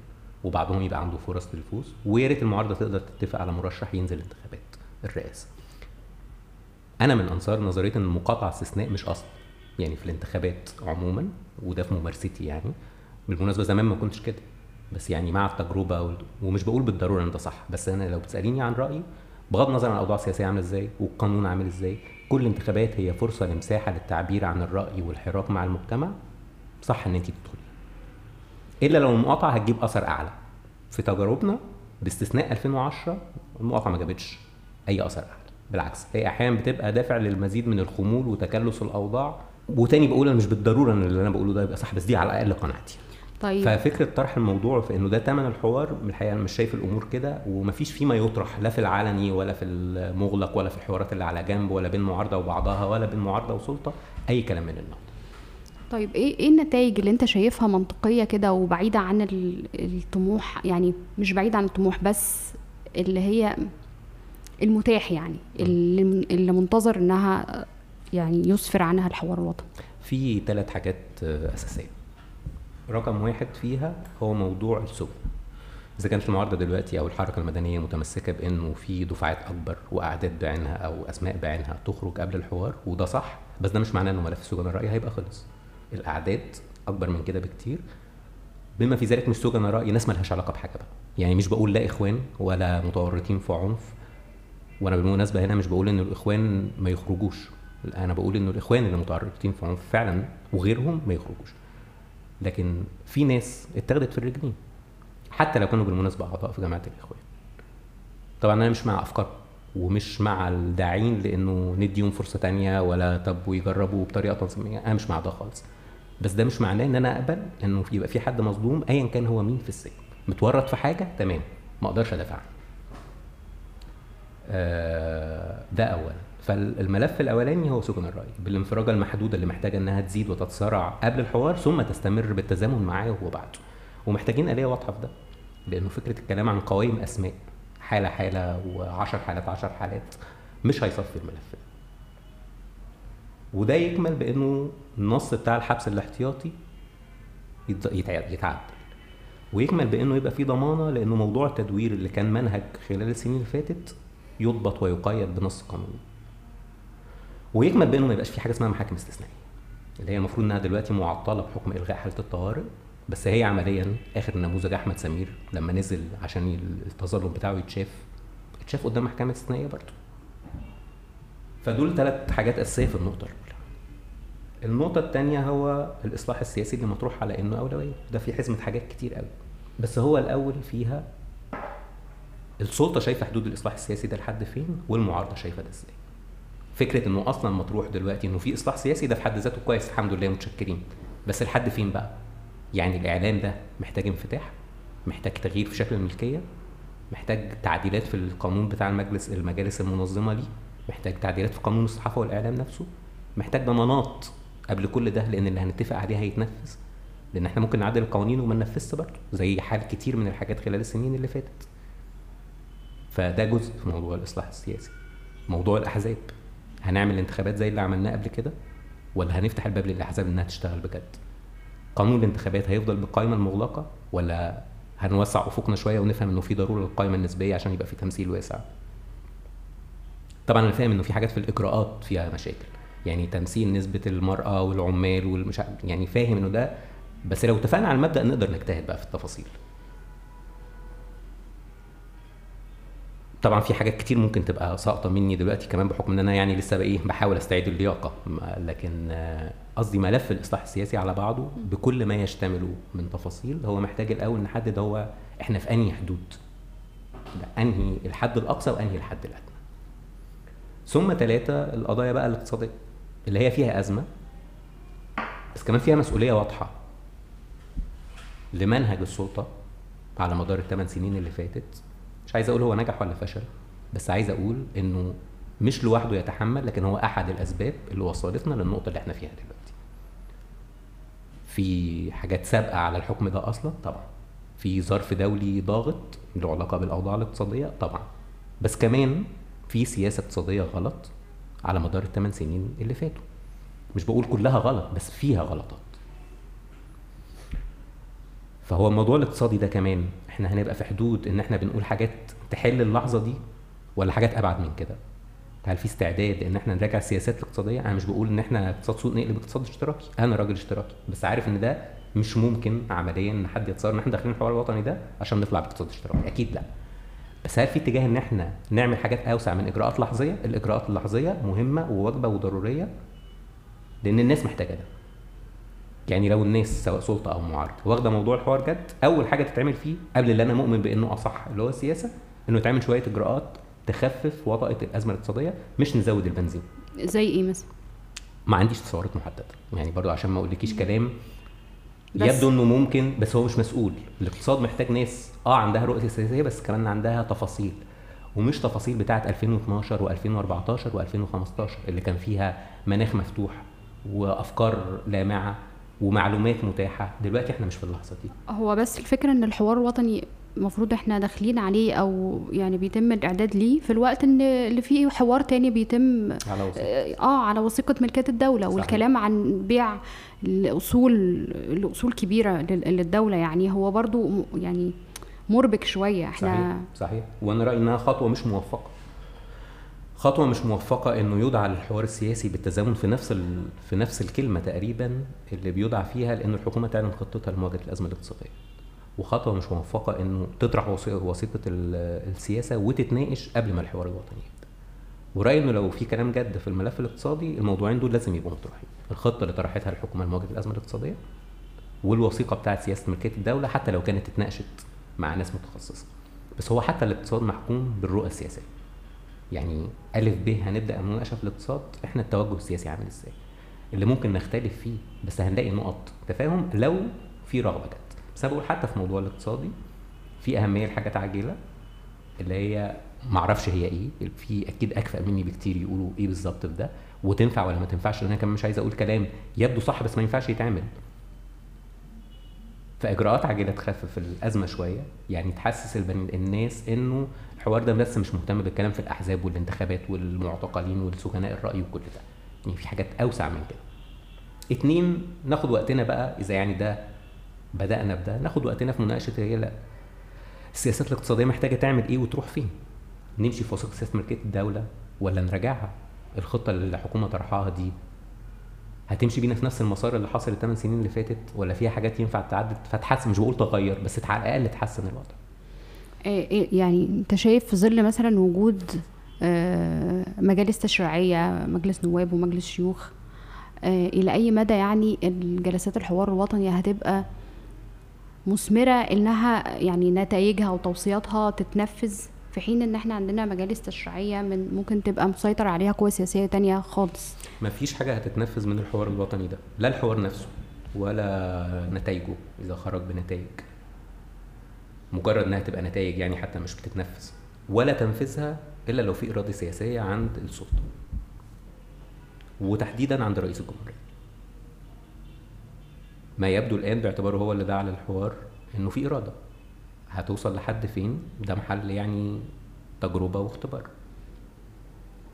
وبعضهم يبقى عنده فرص للفوز ويا ريت المعارضة تقدر تتفق على مرشح ينزل انتخابات الرئاسة. أنا من أنصار نظرية إن المقاطعة استثناء مش أصل. يعني في الانتخابات عموما وده في ممارستي يعني بالمناسبة زمان ما كنتش كده. بس يعني مع التجربة ومش بقول بالضرورة إن ده صح بس أنا لو بتسأليني عن رأيي بغض النظر عن الأوضاع السياسية عاملة إزاي والقانون عامل إزاي كل انتخابات هي فرصة لمساحة للتعبير عن الرأي والحراك مع المجتمع. صح إن انت تدخلي إلا لو المقاطعة هتجيب أثر أعلى. في تجاربنا باستثناء 2010 المقاطعة ما جابتش أي أثر أعلى. بالعكس هي أحيانا بتبقى دافع للمزيد من الخمول وتكلس الأوضاع. وتاني بقول أنا مش بالضرورة إن اللي أنا بقوله ده يبقى صح بس دي على الأقل قناعتي. طيب. ففكرة طرح الموضوع في إنه ده ثمن الحوار الحقيقة أنا مش شايف الأمور كده ومفيش فيما يطرح لا في العلني ولا في المغلق ولا في الحوارات اللي على جنب ولا بين معارضة وبعضها ولا بين معارضة وسلطة أي كلام من النوع طيب إيه إيه النتائج اللي أنت شايفها منطقية كده وبعيدة عن الطموح؟ يعني مش بعيدة عن الطموح بس اللي هي المتاح يعني اللي, اللي منتظر إنها يعني يسفر عنها الحوار الوطني. في ثلاث حاجات أساسية. رقم واحد فيها هو موضوع السبل إذا كانت المعارضة دلوقتي أو الحركة المدنية متمسكة بإنه في دفعات أكبر وأعداد بعينها أو أسماء بعينها تخرج قبل الحوار وده صح بس ده مش معناه إنه ملف سجن الراي هيبقى خلص. الأعداد أكبر من كده بكتير. بما في ذلك مش سجن الراي ناس مالهاش علاقة بحاجة بقى. يعني مش بقول لا إخوان ولا متورطين في عنف. وأنا بالمناسبة هنا مش بقول إن الإخوان ما يخرجوش. أنا بقول انه الإخوان اللي متورطين في عنف فعلا وغيرهم ما يخرجوش. لكن في ناس اتاخدت في الرجلين حتى لو كانوا بالمناسبة أعضاء في جماعة الإخوان. طبعا أنا مش مع أفكار ومش مع الداعين لأنه نديهم فرصة تانية ولا طب ويجربوا بطريقة تنظيمية أنا مش مع ده خالص. بس ده مش معناه إن أنا أقبل إنه يبقى في حد مظلوم ايا كان هو مين في السجن. متورط في حاجة؟ تمام ما أقدرش أدافع عنه آه، ده اولا. فالملف الأولاني هو سكن الرأي بالانفراجه المحدوده اللي محتاجة إنها تزيد وتتسارع قبل الحوار ثم تستمر بالتزامن معاه وبعده ومحتاجين آلية واضحة في ده لأنه فكرة الكلام عن قوائم أسماء حالة حالة و10 حالات 10 حالات مش هيصفي الملف ده. وده يكمل بأنه النص بتاع الحبس الاحتياطي يتعدل. ويكمل بأنه يبقى في ضمانة لأنه موضوع التدوير اللي كان منهج خلال السنين اللي فاتت يضبط ويقيد بنص قانوني. ويكمل بانه ما يبقاش في حاجة اسمها محاكم استثنائية. اللي هي المفروض إنها دلوقتي معطلة بحكم إلغاء حالة الطوارئ بس هي عمليا آخر نموذج أحمد سمير لما نزل عشان التظلم بتاعه يتشاف اتشاف قدام محكمه استثنائية برضه. فدول ثلاث حاجات أساسية في النقطة الأولى. النقطة الثانية هو الإصلاح السياسي اللي مطروح على إنه أولوية، ده في حزمة حاجات كتير قوي. بس هو الأول فيها السلطة شايفة حدود الإصلاح السياسي ده لحد فين؟ والمعارضة شايفة ده إزاي. فكرة إنه أصلا مطروح دلوقتي إنه في إصلاح سياسي ده في حد ذاته كويس الحمد لله متشكرين. بس لحد فين بقى؟ يعني الإعلام ده محتاج انفتاح، محتاج تغيير في شكل الملكية، محتاج تعديلات في القانون بتاع المجلس المجالس المنظمة ليه، محتاج تعديلات في قانون الصحافة والإعلام نفسه، محتاج ضمانات قبل كل ده لأن اللي هنتفق عليه هيتنفذ لأن إحنا ممكن نعدل القوانين وما ننفذش برضه زي حال كتير من الحاجات خلال السنين اللي فاتت فده جزء في موضوع الإصلاح السياسي موضوع الأحزاب هنعمل انتخابات زي اللي عملناه قبل كده؟ ولا هنفتح الباب للأحزاب إنها تشتغل بجد؟ قانون الانتخابات هيفضل بالقائمه المغلقة؟ ولا هنوسع أفقنا شوية ونفهم إنه في ضرورة للقائمة النسبية عشان يبقى في تمثيل واسع؟ طبعا أنا فاهم إنه في حاجات في الإجراءات فيها مشاكل. يعني تمثيل نسبة المرأة والعمال والمش يعني فاهم إنه ده بس لو اتفقنا على المبدأ نقدر نجتهد بقى في التفاصيل. طبعا في حاجات كتير ممكن تبقى ساقطة مني دلوقتي كمان بحكم إن أنا يعني لسه بايه بحاول أستعيد اللياقة. لكن آه، قصدي ملف الإصلاح السياسي على بعضه بكل ما يشتمله من تفاصيل هو محتاج الأول نحدد هو إحنا في أنهي حدود؟ أنهي الحد الأقصى وأنهي الحد الأدنى. ثم ثلاثة القضايا بقى الاقتصادية اللي هي فيها أزمة بس كمان فيها مسؤولية واضحة لمنهج السلطة على مدار الثمان سنين اللي فاتت. مش عايز أقول هو نجح ولا فشل بس عايز أقول إنه مش لوحده يتحمل لكن هو أحد الأسباب اللي وصلتنا للنقطة اللي إحنا فيها دلوقتي. في حاجات سابقة على الحكم ده أصلا؟ طبعا. في ظرف دولي ضاغط له علاقة بالأوضاع الاقتصادية؟ طبعا. بس كمان في سياسة اقتصادية غلط على مدار الثمان سنين اللي فاتوا. مش بقول كلها غلط بس فيها غلطات. فهو الموضوع الاقتصادي ده كمان إحنا هنبقى في حدود إن إحنا بنقول حاجات تحل اللحظة دي ولا حاجات أبعد من كده؟ هل في استعداد إن إحنا نراجع السياسات الاقتصادية؟ أنا مش بقول إن إحنا اقتصاد سوق نقلب اقتصاد اشتراكي أنا راجل اشتراكي بس عارف إن ده مش ممكن عمليا إن حد يتصور إن إحنا داخلين الحوار الوطني ده عشان نطلع باقتصاد اشتراكي. أكيد لأ. بس هل في اتجاه إن إحنا نعمل حاجات أوسع من إجراءات لحظية؟ الإجراءات اللحظية مهمة وواجبة وضرورية لأن الناس محتاجة ده. يعني لو الناس سواء سلطة أو معارضة. واخدة موضوع الحوار جد؟ أول حاجة تتعمل فيه قبل اللي أنا مؤمن بإنه أصح اللي هو السياسة إنه يتعمل شوية إجراءات تخفف وطأة الأزمة الاقتصادية مش نزود البنزين. زي إيه مثلا؟ ما عنديش تصورات محددة. يعني برضو عشان ما أقولكيش كلام بس- يبدو إنه ممكن بس هو مش مسؤول. الاقتصاد محتاج ناس آه عندها رؤية سياسية بس كمان عندها تفاصيل. ومش تفاصيل بتاعة 2012 و2014 و2015 اللي كان فيها مناخ مفتوح وأفكار لامعة. ومعلومات متاحة. دلوقتي إحنا مش في اللحظة دي. هو بس الفكرة إن الحوار الوطني المفروض إحنا داخلين عليه أو يعني بيتم الإعداد ليه في الوقت إن اللي فيه حوار تاني بيتم على وصول آه على وثيقة ملكية الدولة. صحيح. والكلام عن بيع الأصول الأصول كبيرة لل- للدولة يعني هو برضو يعني مربك شوية. إحنا صحيح صحيح. وأنا رأيي إنها خطوة مش موفقة. خطوة مش موفقة إنه يدعى للحوار السياسي بالتزامن في نفس ال... في نفس الكلمة تقريبا اللي بيدعى فيها لأن الحكومة تعلن خطتها لمواجهة الأزمة الاقتصادية. وخطوة مش موفقة إنه تطرح وثي- وثيقه ال- السياسة وتتناقش قبل ما الحوار الوطني يبدأ. ورأيي إنه لو في كلام جد في الملف الاقتصادي الموضوعين دول لازم يبقوا مطروحين. الخطة اللي طرحتها الحكومة لمواجهة الأزمة الاقتصادية والوثيقة بتاعت سياسة ملكيه الدولة حتى لو كانت اتناقشت مع ناس متخصصة. بس هو حتى الاقتصاد محكوم بالرؤى السياسية. يعني ألف ب هنبدأ المناقشه في الاقتصاد إحنا التوجه السياسي عامل إزاي؟ اللي ممكن نختلف فيه بس هنلاقي نقط تفاهم لو في رغبة جد بس بقول حتى في موضوع الاقتصادي في أهمية لحاجات عاجله اللي هي معرفش هي إيه في أكيد أكفأ مني بكتير يقولوا إيه بالظبط في ده وتنفع ولا ما تنفعش؟ لأن أنا كمان مش عايز أقول كلام يبدو صح بس ما ينفعش يتعمل. فإجراءات عاجله تخفف الأزمة شوية يعني تحسس الناس إنه الحوار ده بس مش مهتم بالكلام في الأحزاب والانتخابات والمعتقلين والسجناء الرأي وكل ده. يعني في حاجات أوسع من كده. اتنين ناخد وقتنا بقى إذا يعني ده بدأنا بده ناخد وقتنا في مناقشة هي لا. السياسات الاقتصادية محتاجة تعمل إيه وتروح فين؟ نمشي في وثيقه سياسة ملكية الدولة ولا نراجعها؟ الخطة اللي الحكومة طرحها دي هتمشي بينا في نفس المسار اللي حصل الثمان سنين اللي فاتت ولا فيها حاجات ينفع تعدل؟ فتحسن مش بقول تغير بس على الأقل تحسن الوضع. يعني أنت شايف في ظل مثلا وجود آه، مجالس تشريعية مجلس نواب ومجلس شيوخ آه، إلى أي مدى يعني الجلسات الحوار الوطني هتبقى مثمرة إنها يعني نتائجها وتوصياتها تتنفذ في حين إن إحنا عندنا مجالس تشريعية من ممكن تبقى مسيطر عليها قوى سياسية تانية خالص؟ ما فيش حاجة هتتنفذ من الحوار الوطني ده لا الحوار نفسه ولا نتائجه إذا خرج بنتائج. مجرد إنها تبقى نتائج يعني حتى مش بتتنفذ ولا تنفيذها إلا لو في إرادة سياسية عند السلطة. وتحديدا عند رئيس الجمهورية. ما يبدو الآن باعتباره هو اللي دعا للحوار إنه في إرادة. هتوصل لحد فين؟ ده محل يعني تجربة واختبار.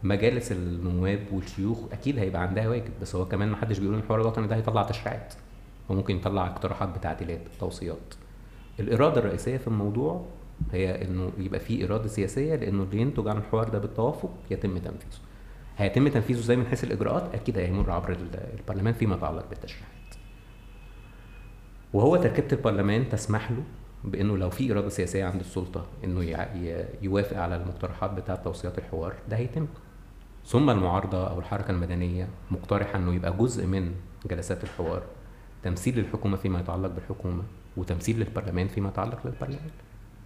مجالس النواب والشيوخ أكيد هيبقى عندها واجب بس هو كمان محدش بيقول إن الحوار الوطني ده هيطلع تشريعات. وممكن يطلع اقتراحات بتعديلات توصيات. الإرادة الرئيسية في الموضوع هي إنه يبقى في إرادة سياسية لأنه اللي ينتج عن الحوار ده بالتوافق يتم تنفيذه. هيتم تنفيذه إزاي من حيث الإجراءات أكيد هيمر عبر البرلمان فيما يتعلق بالتشريعات. وهو تركيبة البرلمان تسمح له بإنه لو في إرادة سياسية عند السلطة إنه يوافق على المقترحات بتاعه توصيات الحوار ده هيتم. ثم المعارضة أو الحركة المدنية مقترحة إنه يبقى جزء من جلسات الحوار تمثيل للحكومه فيما يتعلق بالحكومة وتمثيل للبرلمان فيما يتعلق للبرلمان.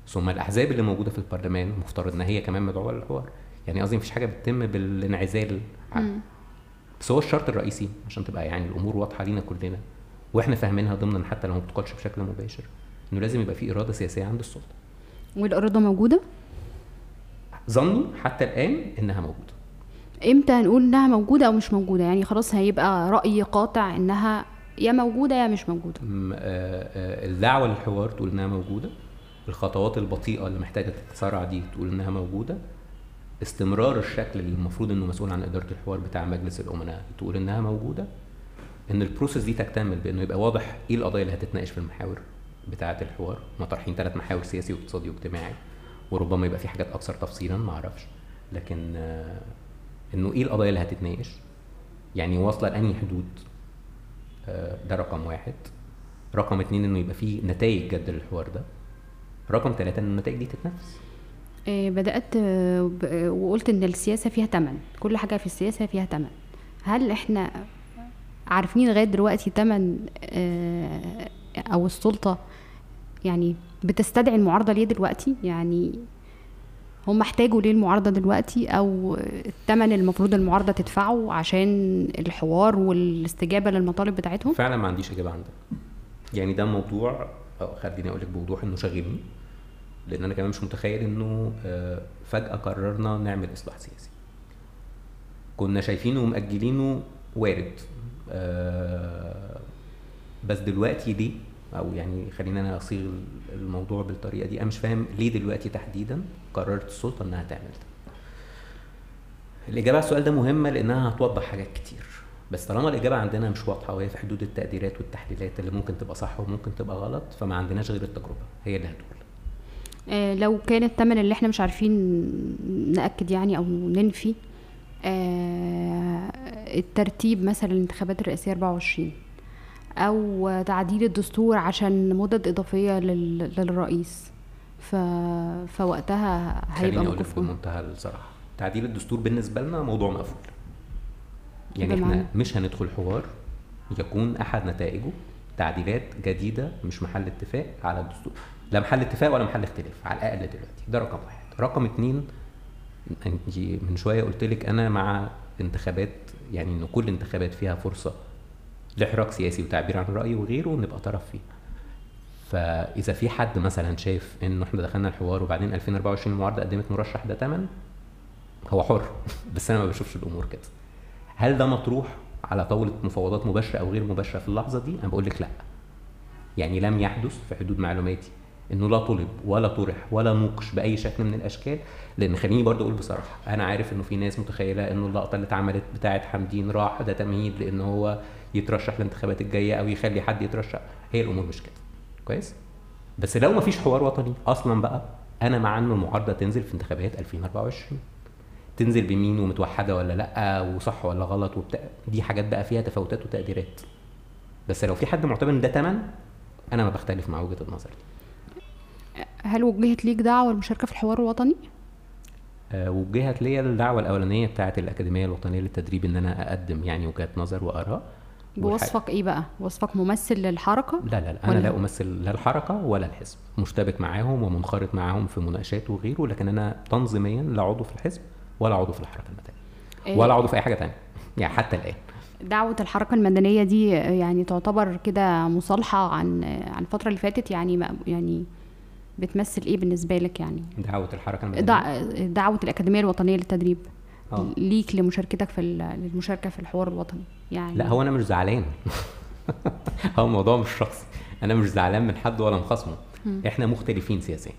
ثم الأحزاب اللي موجودة في البرلمان مفترض إن هي كمان مدعوة للحوار. يعني قصدي مفيش حاجة بتتم بالانعزال. بس هو الشرط الرئيسي عشان تبقى يعني الأمور واضحة لينا كلنا وإحنا فاهمينها ضمنا حتى لو ما بتقالش بشكل مباشر إنه لازم يبقى في إرادة سياسية عند السلطة. والإرادة موجودة؟ ظني حتى الآن إنها موجودة. إمتى هنقول إنها موجودة أو مش موجودة؟ يعني خلاص هيبقى رأي قاطع إنها يا موجودة يا مش موجودة. آه، آه، الدعوة للحوار تقول إنها موجودة. الخطوات البطيئة اللي محتاجة تتسارع دي تقول إنها موجودة. استمرار الشكل اللي المفروض إنه مسؤول عن إدارة الحوار بتاع مجلس الأمناء تقول إنها موجودة. إن البروسيس دي تكتمل بإنه يبقى واضح إيه القضايا اللي هتتناقش في المحاور بتاعة الحوار. هم طرحين ثلاث محاور سياسي واقتصادي واجتماعي. وربما يبقى في حاجات أكثر تفصيلا ما أعرفش. لكن آه إنه إيه القضايا اللي هتتناقش؟ يعني واصلة لأنهي حدود؟ ده رقم واحد. رقم اتنين إنه يبقى في نتائج جد للحوار ده. رقم ثلاثة إن النتائج دي تتنفذ آه، بدأت آه، وقلت إن السياسة فيها تمن. كل حاجة في السياسة فيها تمن. هل إحنا عارفين لغاية دلوقتي تمن آه، أو السلطة يعني بتستدعي المعارضة ليه دلوقتي؟ يعني هم احتاجوا ليه المعارضة دلوقتي أو الثمن المفروض المعارضة تدفعه عشان الحوار والاستجابة للمطالب بتاعتهم؟ فعلا ما عنديش إجابة عن ده يعني ده موضوع خليني أقول لك بوضوح إنه شاغلني لأن أنا كمان مش متخيل إنه آه، فجأة قررنا نعمل إصلاح سياسي. كنا شايفينه ومأجلينه وارد. آه، بس دلوقتي ليه؟ أو يعني خلينا أنا أصيغ الموضوع بالطريقة دي. أنا مش فاهم ليه دلوقتي تحديدا قررت السلطة إنها تعمل ده. الإجابة على السؤال ده مهمة لأنها هتوضح حاجات كتير. بس طالما الإجابة عندنا مش واضحة وهي في حدود التقديرات والتحليلات اللي ممكن تبقى صح وممكن تبقى غلط فما عندناش غير التجربة. هي اللي هتقول. آه، لو كان الثمن اللي إحنا مش عارفين نأكد يعني أو ننفي آه، الترتيب مثلا الانتخابات الرئاسية 24 أو تعديل الدستور عشان مدد إضافية للرئيس. ف... فوقتها هيبقى موقف بمنتهى الصراحة تعديل الدستور بالنسبة لنا موضوع مقفول. يعني إحنا مش هندخل حوار يكون أحد نتائجه تعديلات جديدة مش محل اتفاق على الدستور. لا محل اتفاق ولا محل اختلاف على الأقل دلوقتي. ده رقم واحد. رقم اتنين انت من شوية قلت لك أنا مع انتخابات يعني إن كل انتخابات فيها فرصة لحراك سياسي وتعبير عن الراي وغيره نبقى طرف فيه. فإذا في حد مثلا شايف انه إحنا دخلنا الحوار وبعدين 2024 المعارضة قدمت مرشح ده تمن هو حر. بس أنا ما بشوفش الأمور كده. هل ده مطروح على طاولة مفاوضات مباشرة أو غير مباشرة في اللحظة دي؟ أنا بقول لك لأ. يعني لم يحدث في حدود معلوماتي إنه لا طلب ولا طرح ولا نوقش بأي شكل من الأشكال لأن خليني برضه أقول بصراحة أنا عارف إنه في ناس متخيلة إنه اللقطة اللي اتعملت بتاعه حمدين راح ده تمهيد لإن هو يترشح الانتخابات الجاية أو يخلي حد يترشح هي الأمور مش كده. كويس؟ بس لو ما فيش حوار وطني أصلا بقى أنا مع إنه المعارضة تنزل في انتخابات 2024 تنزل بمين ومتوحدة ولا لأ وصح ولا غلط وبتاع. دي حاجات بقى فيها تفاوتات وتقديرات. بس لو في حد معتبر ان ده تمن أنا ما بختلف مع وجهة النظر دي. هل وجهت ليك دعوة للمشاركه في الحوار الوطني؟ آه، وجهت ليا الدعوة الأولانية بتاعه الأكاديمية الوطنية للتدريب إن أنا أقدم يعني وجهات نظر وآراء. بوصفك إيه بقى؟ وصفك ممثل للحركة؟ لا لا لا. أنا ولا؟ لا أمثل لا الحركه ولا الحزب. مشتبك معاهم ومنخرط معاهم في مناقشات وغيره لكن أنا تنظيميا لا عضو في الحزب ولا عضو في الحركة المدنية. إيه؟ ولا عضو في أي حاجة تانية. يعني حتى الآن. دعوة الحركة المدنية دي يعني تعتبر كده مصالحة عن عن الفترة اللي فاتت؟ يعني ما- يعني بتمثل إيه بالنسبة لك يعني؟ دعوة الحركة المدنية؟ دع- دعوة الأكاديمية الوطنية للتدريب. آه. ليك لمشاركتك في للمشاركة في الحوار الوطني يعني لا هو أنا مش زعلان. هو الموضوع مش شخصي. أنا مش زعلان من حد ولا مخاصمه إحنا مختلفين سياسيا.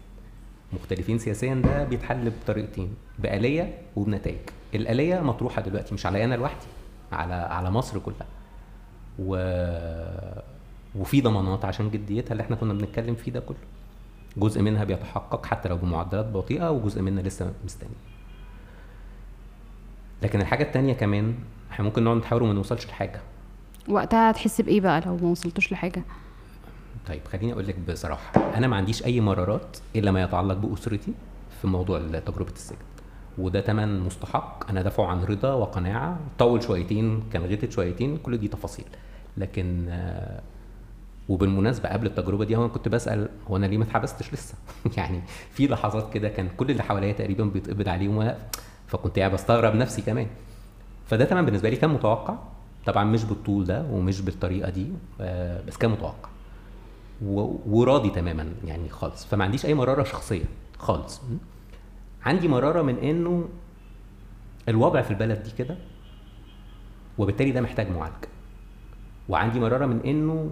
مختلفين سياسيا ده بيتحل بطريقتين بآلية وبنتائج. الآلية مطروحة دلوقتي مش على أنا لوحدي على على مصر كلها. و وفي ضمانات عشان جديتها اللي إحنا كنا بنتكلم فيه ده كله. جزء منها بيتحقق حتى لو بمعدلات بطيئة وجزء منها لسه مستني. لكن الحاجة التانية كمان إحنا ممكن نقعد نحاول وما نوصلش لحاجة. وقتها هتحس بإيه بقى لو ما وصلتوش لحاجة؟ طيب خليني أقول لك بصراحة أنا ما عنديش أي مرارات إلا ما يتعلق بأسرتي في موضوع تجربة السجن. وده تمن مستحق أنا دافعه عن رضا وقناعة طول شويتين كان غتت شويتين كل دي تفاصيل. لكن آه، وبالمناسبة قبل التجربة دي أنا كنت بسأل هو أنا ليه ما اتحبستش لسه؟ يعني في لحظات كده كان كل اللي حواليا تقريبا بيتقبض عليهم وأنا- فكنت قاعد بستغرب نفسي كمان. فده تمام بالنسبة لي كان متوقع. طبعا مش بالطول ده ومش بالطريقة دي آه، بس كان متوقع. وراضي تماما يعني خالص. فما عنديش أي مرارة شخصية خالص? عندي مرارة من إنه الوضع في البلد دي كده وبالتالي ده محتاج معالجة. وعندي مرارة من إنه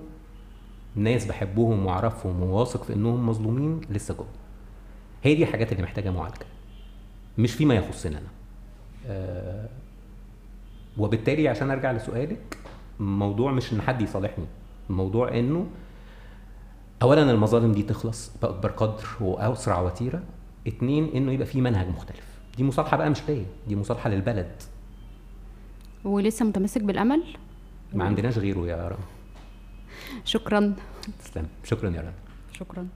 ناس بحبهم وأعرفهم وواثق في إنهم مظلومين لسه جوه. هي دي الحاجات اللي محتاجة معالجة. مش فيما يخصنا. أنا آه وبالتالي عشان أرجع لسؤالك الموضوع مش إن حد يصالحني الموضوع إنه اولا المظالم دي تخلص بأكبر قدر وأسرع وتيرة اتنين إنه يبقى في منهج مختلف. دي مصالحة بقى مش ليا دي مصالحة للبلد. ولسه متمسك بالأمل؟ ما عندناش غيره يا رنا. شكرا. تسلم. شكرا يا رنا. شكرا.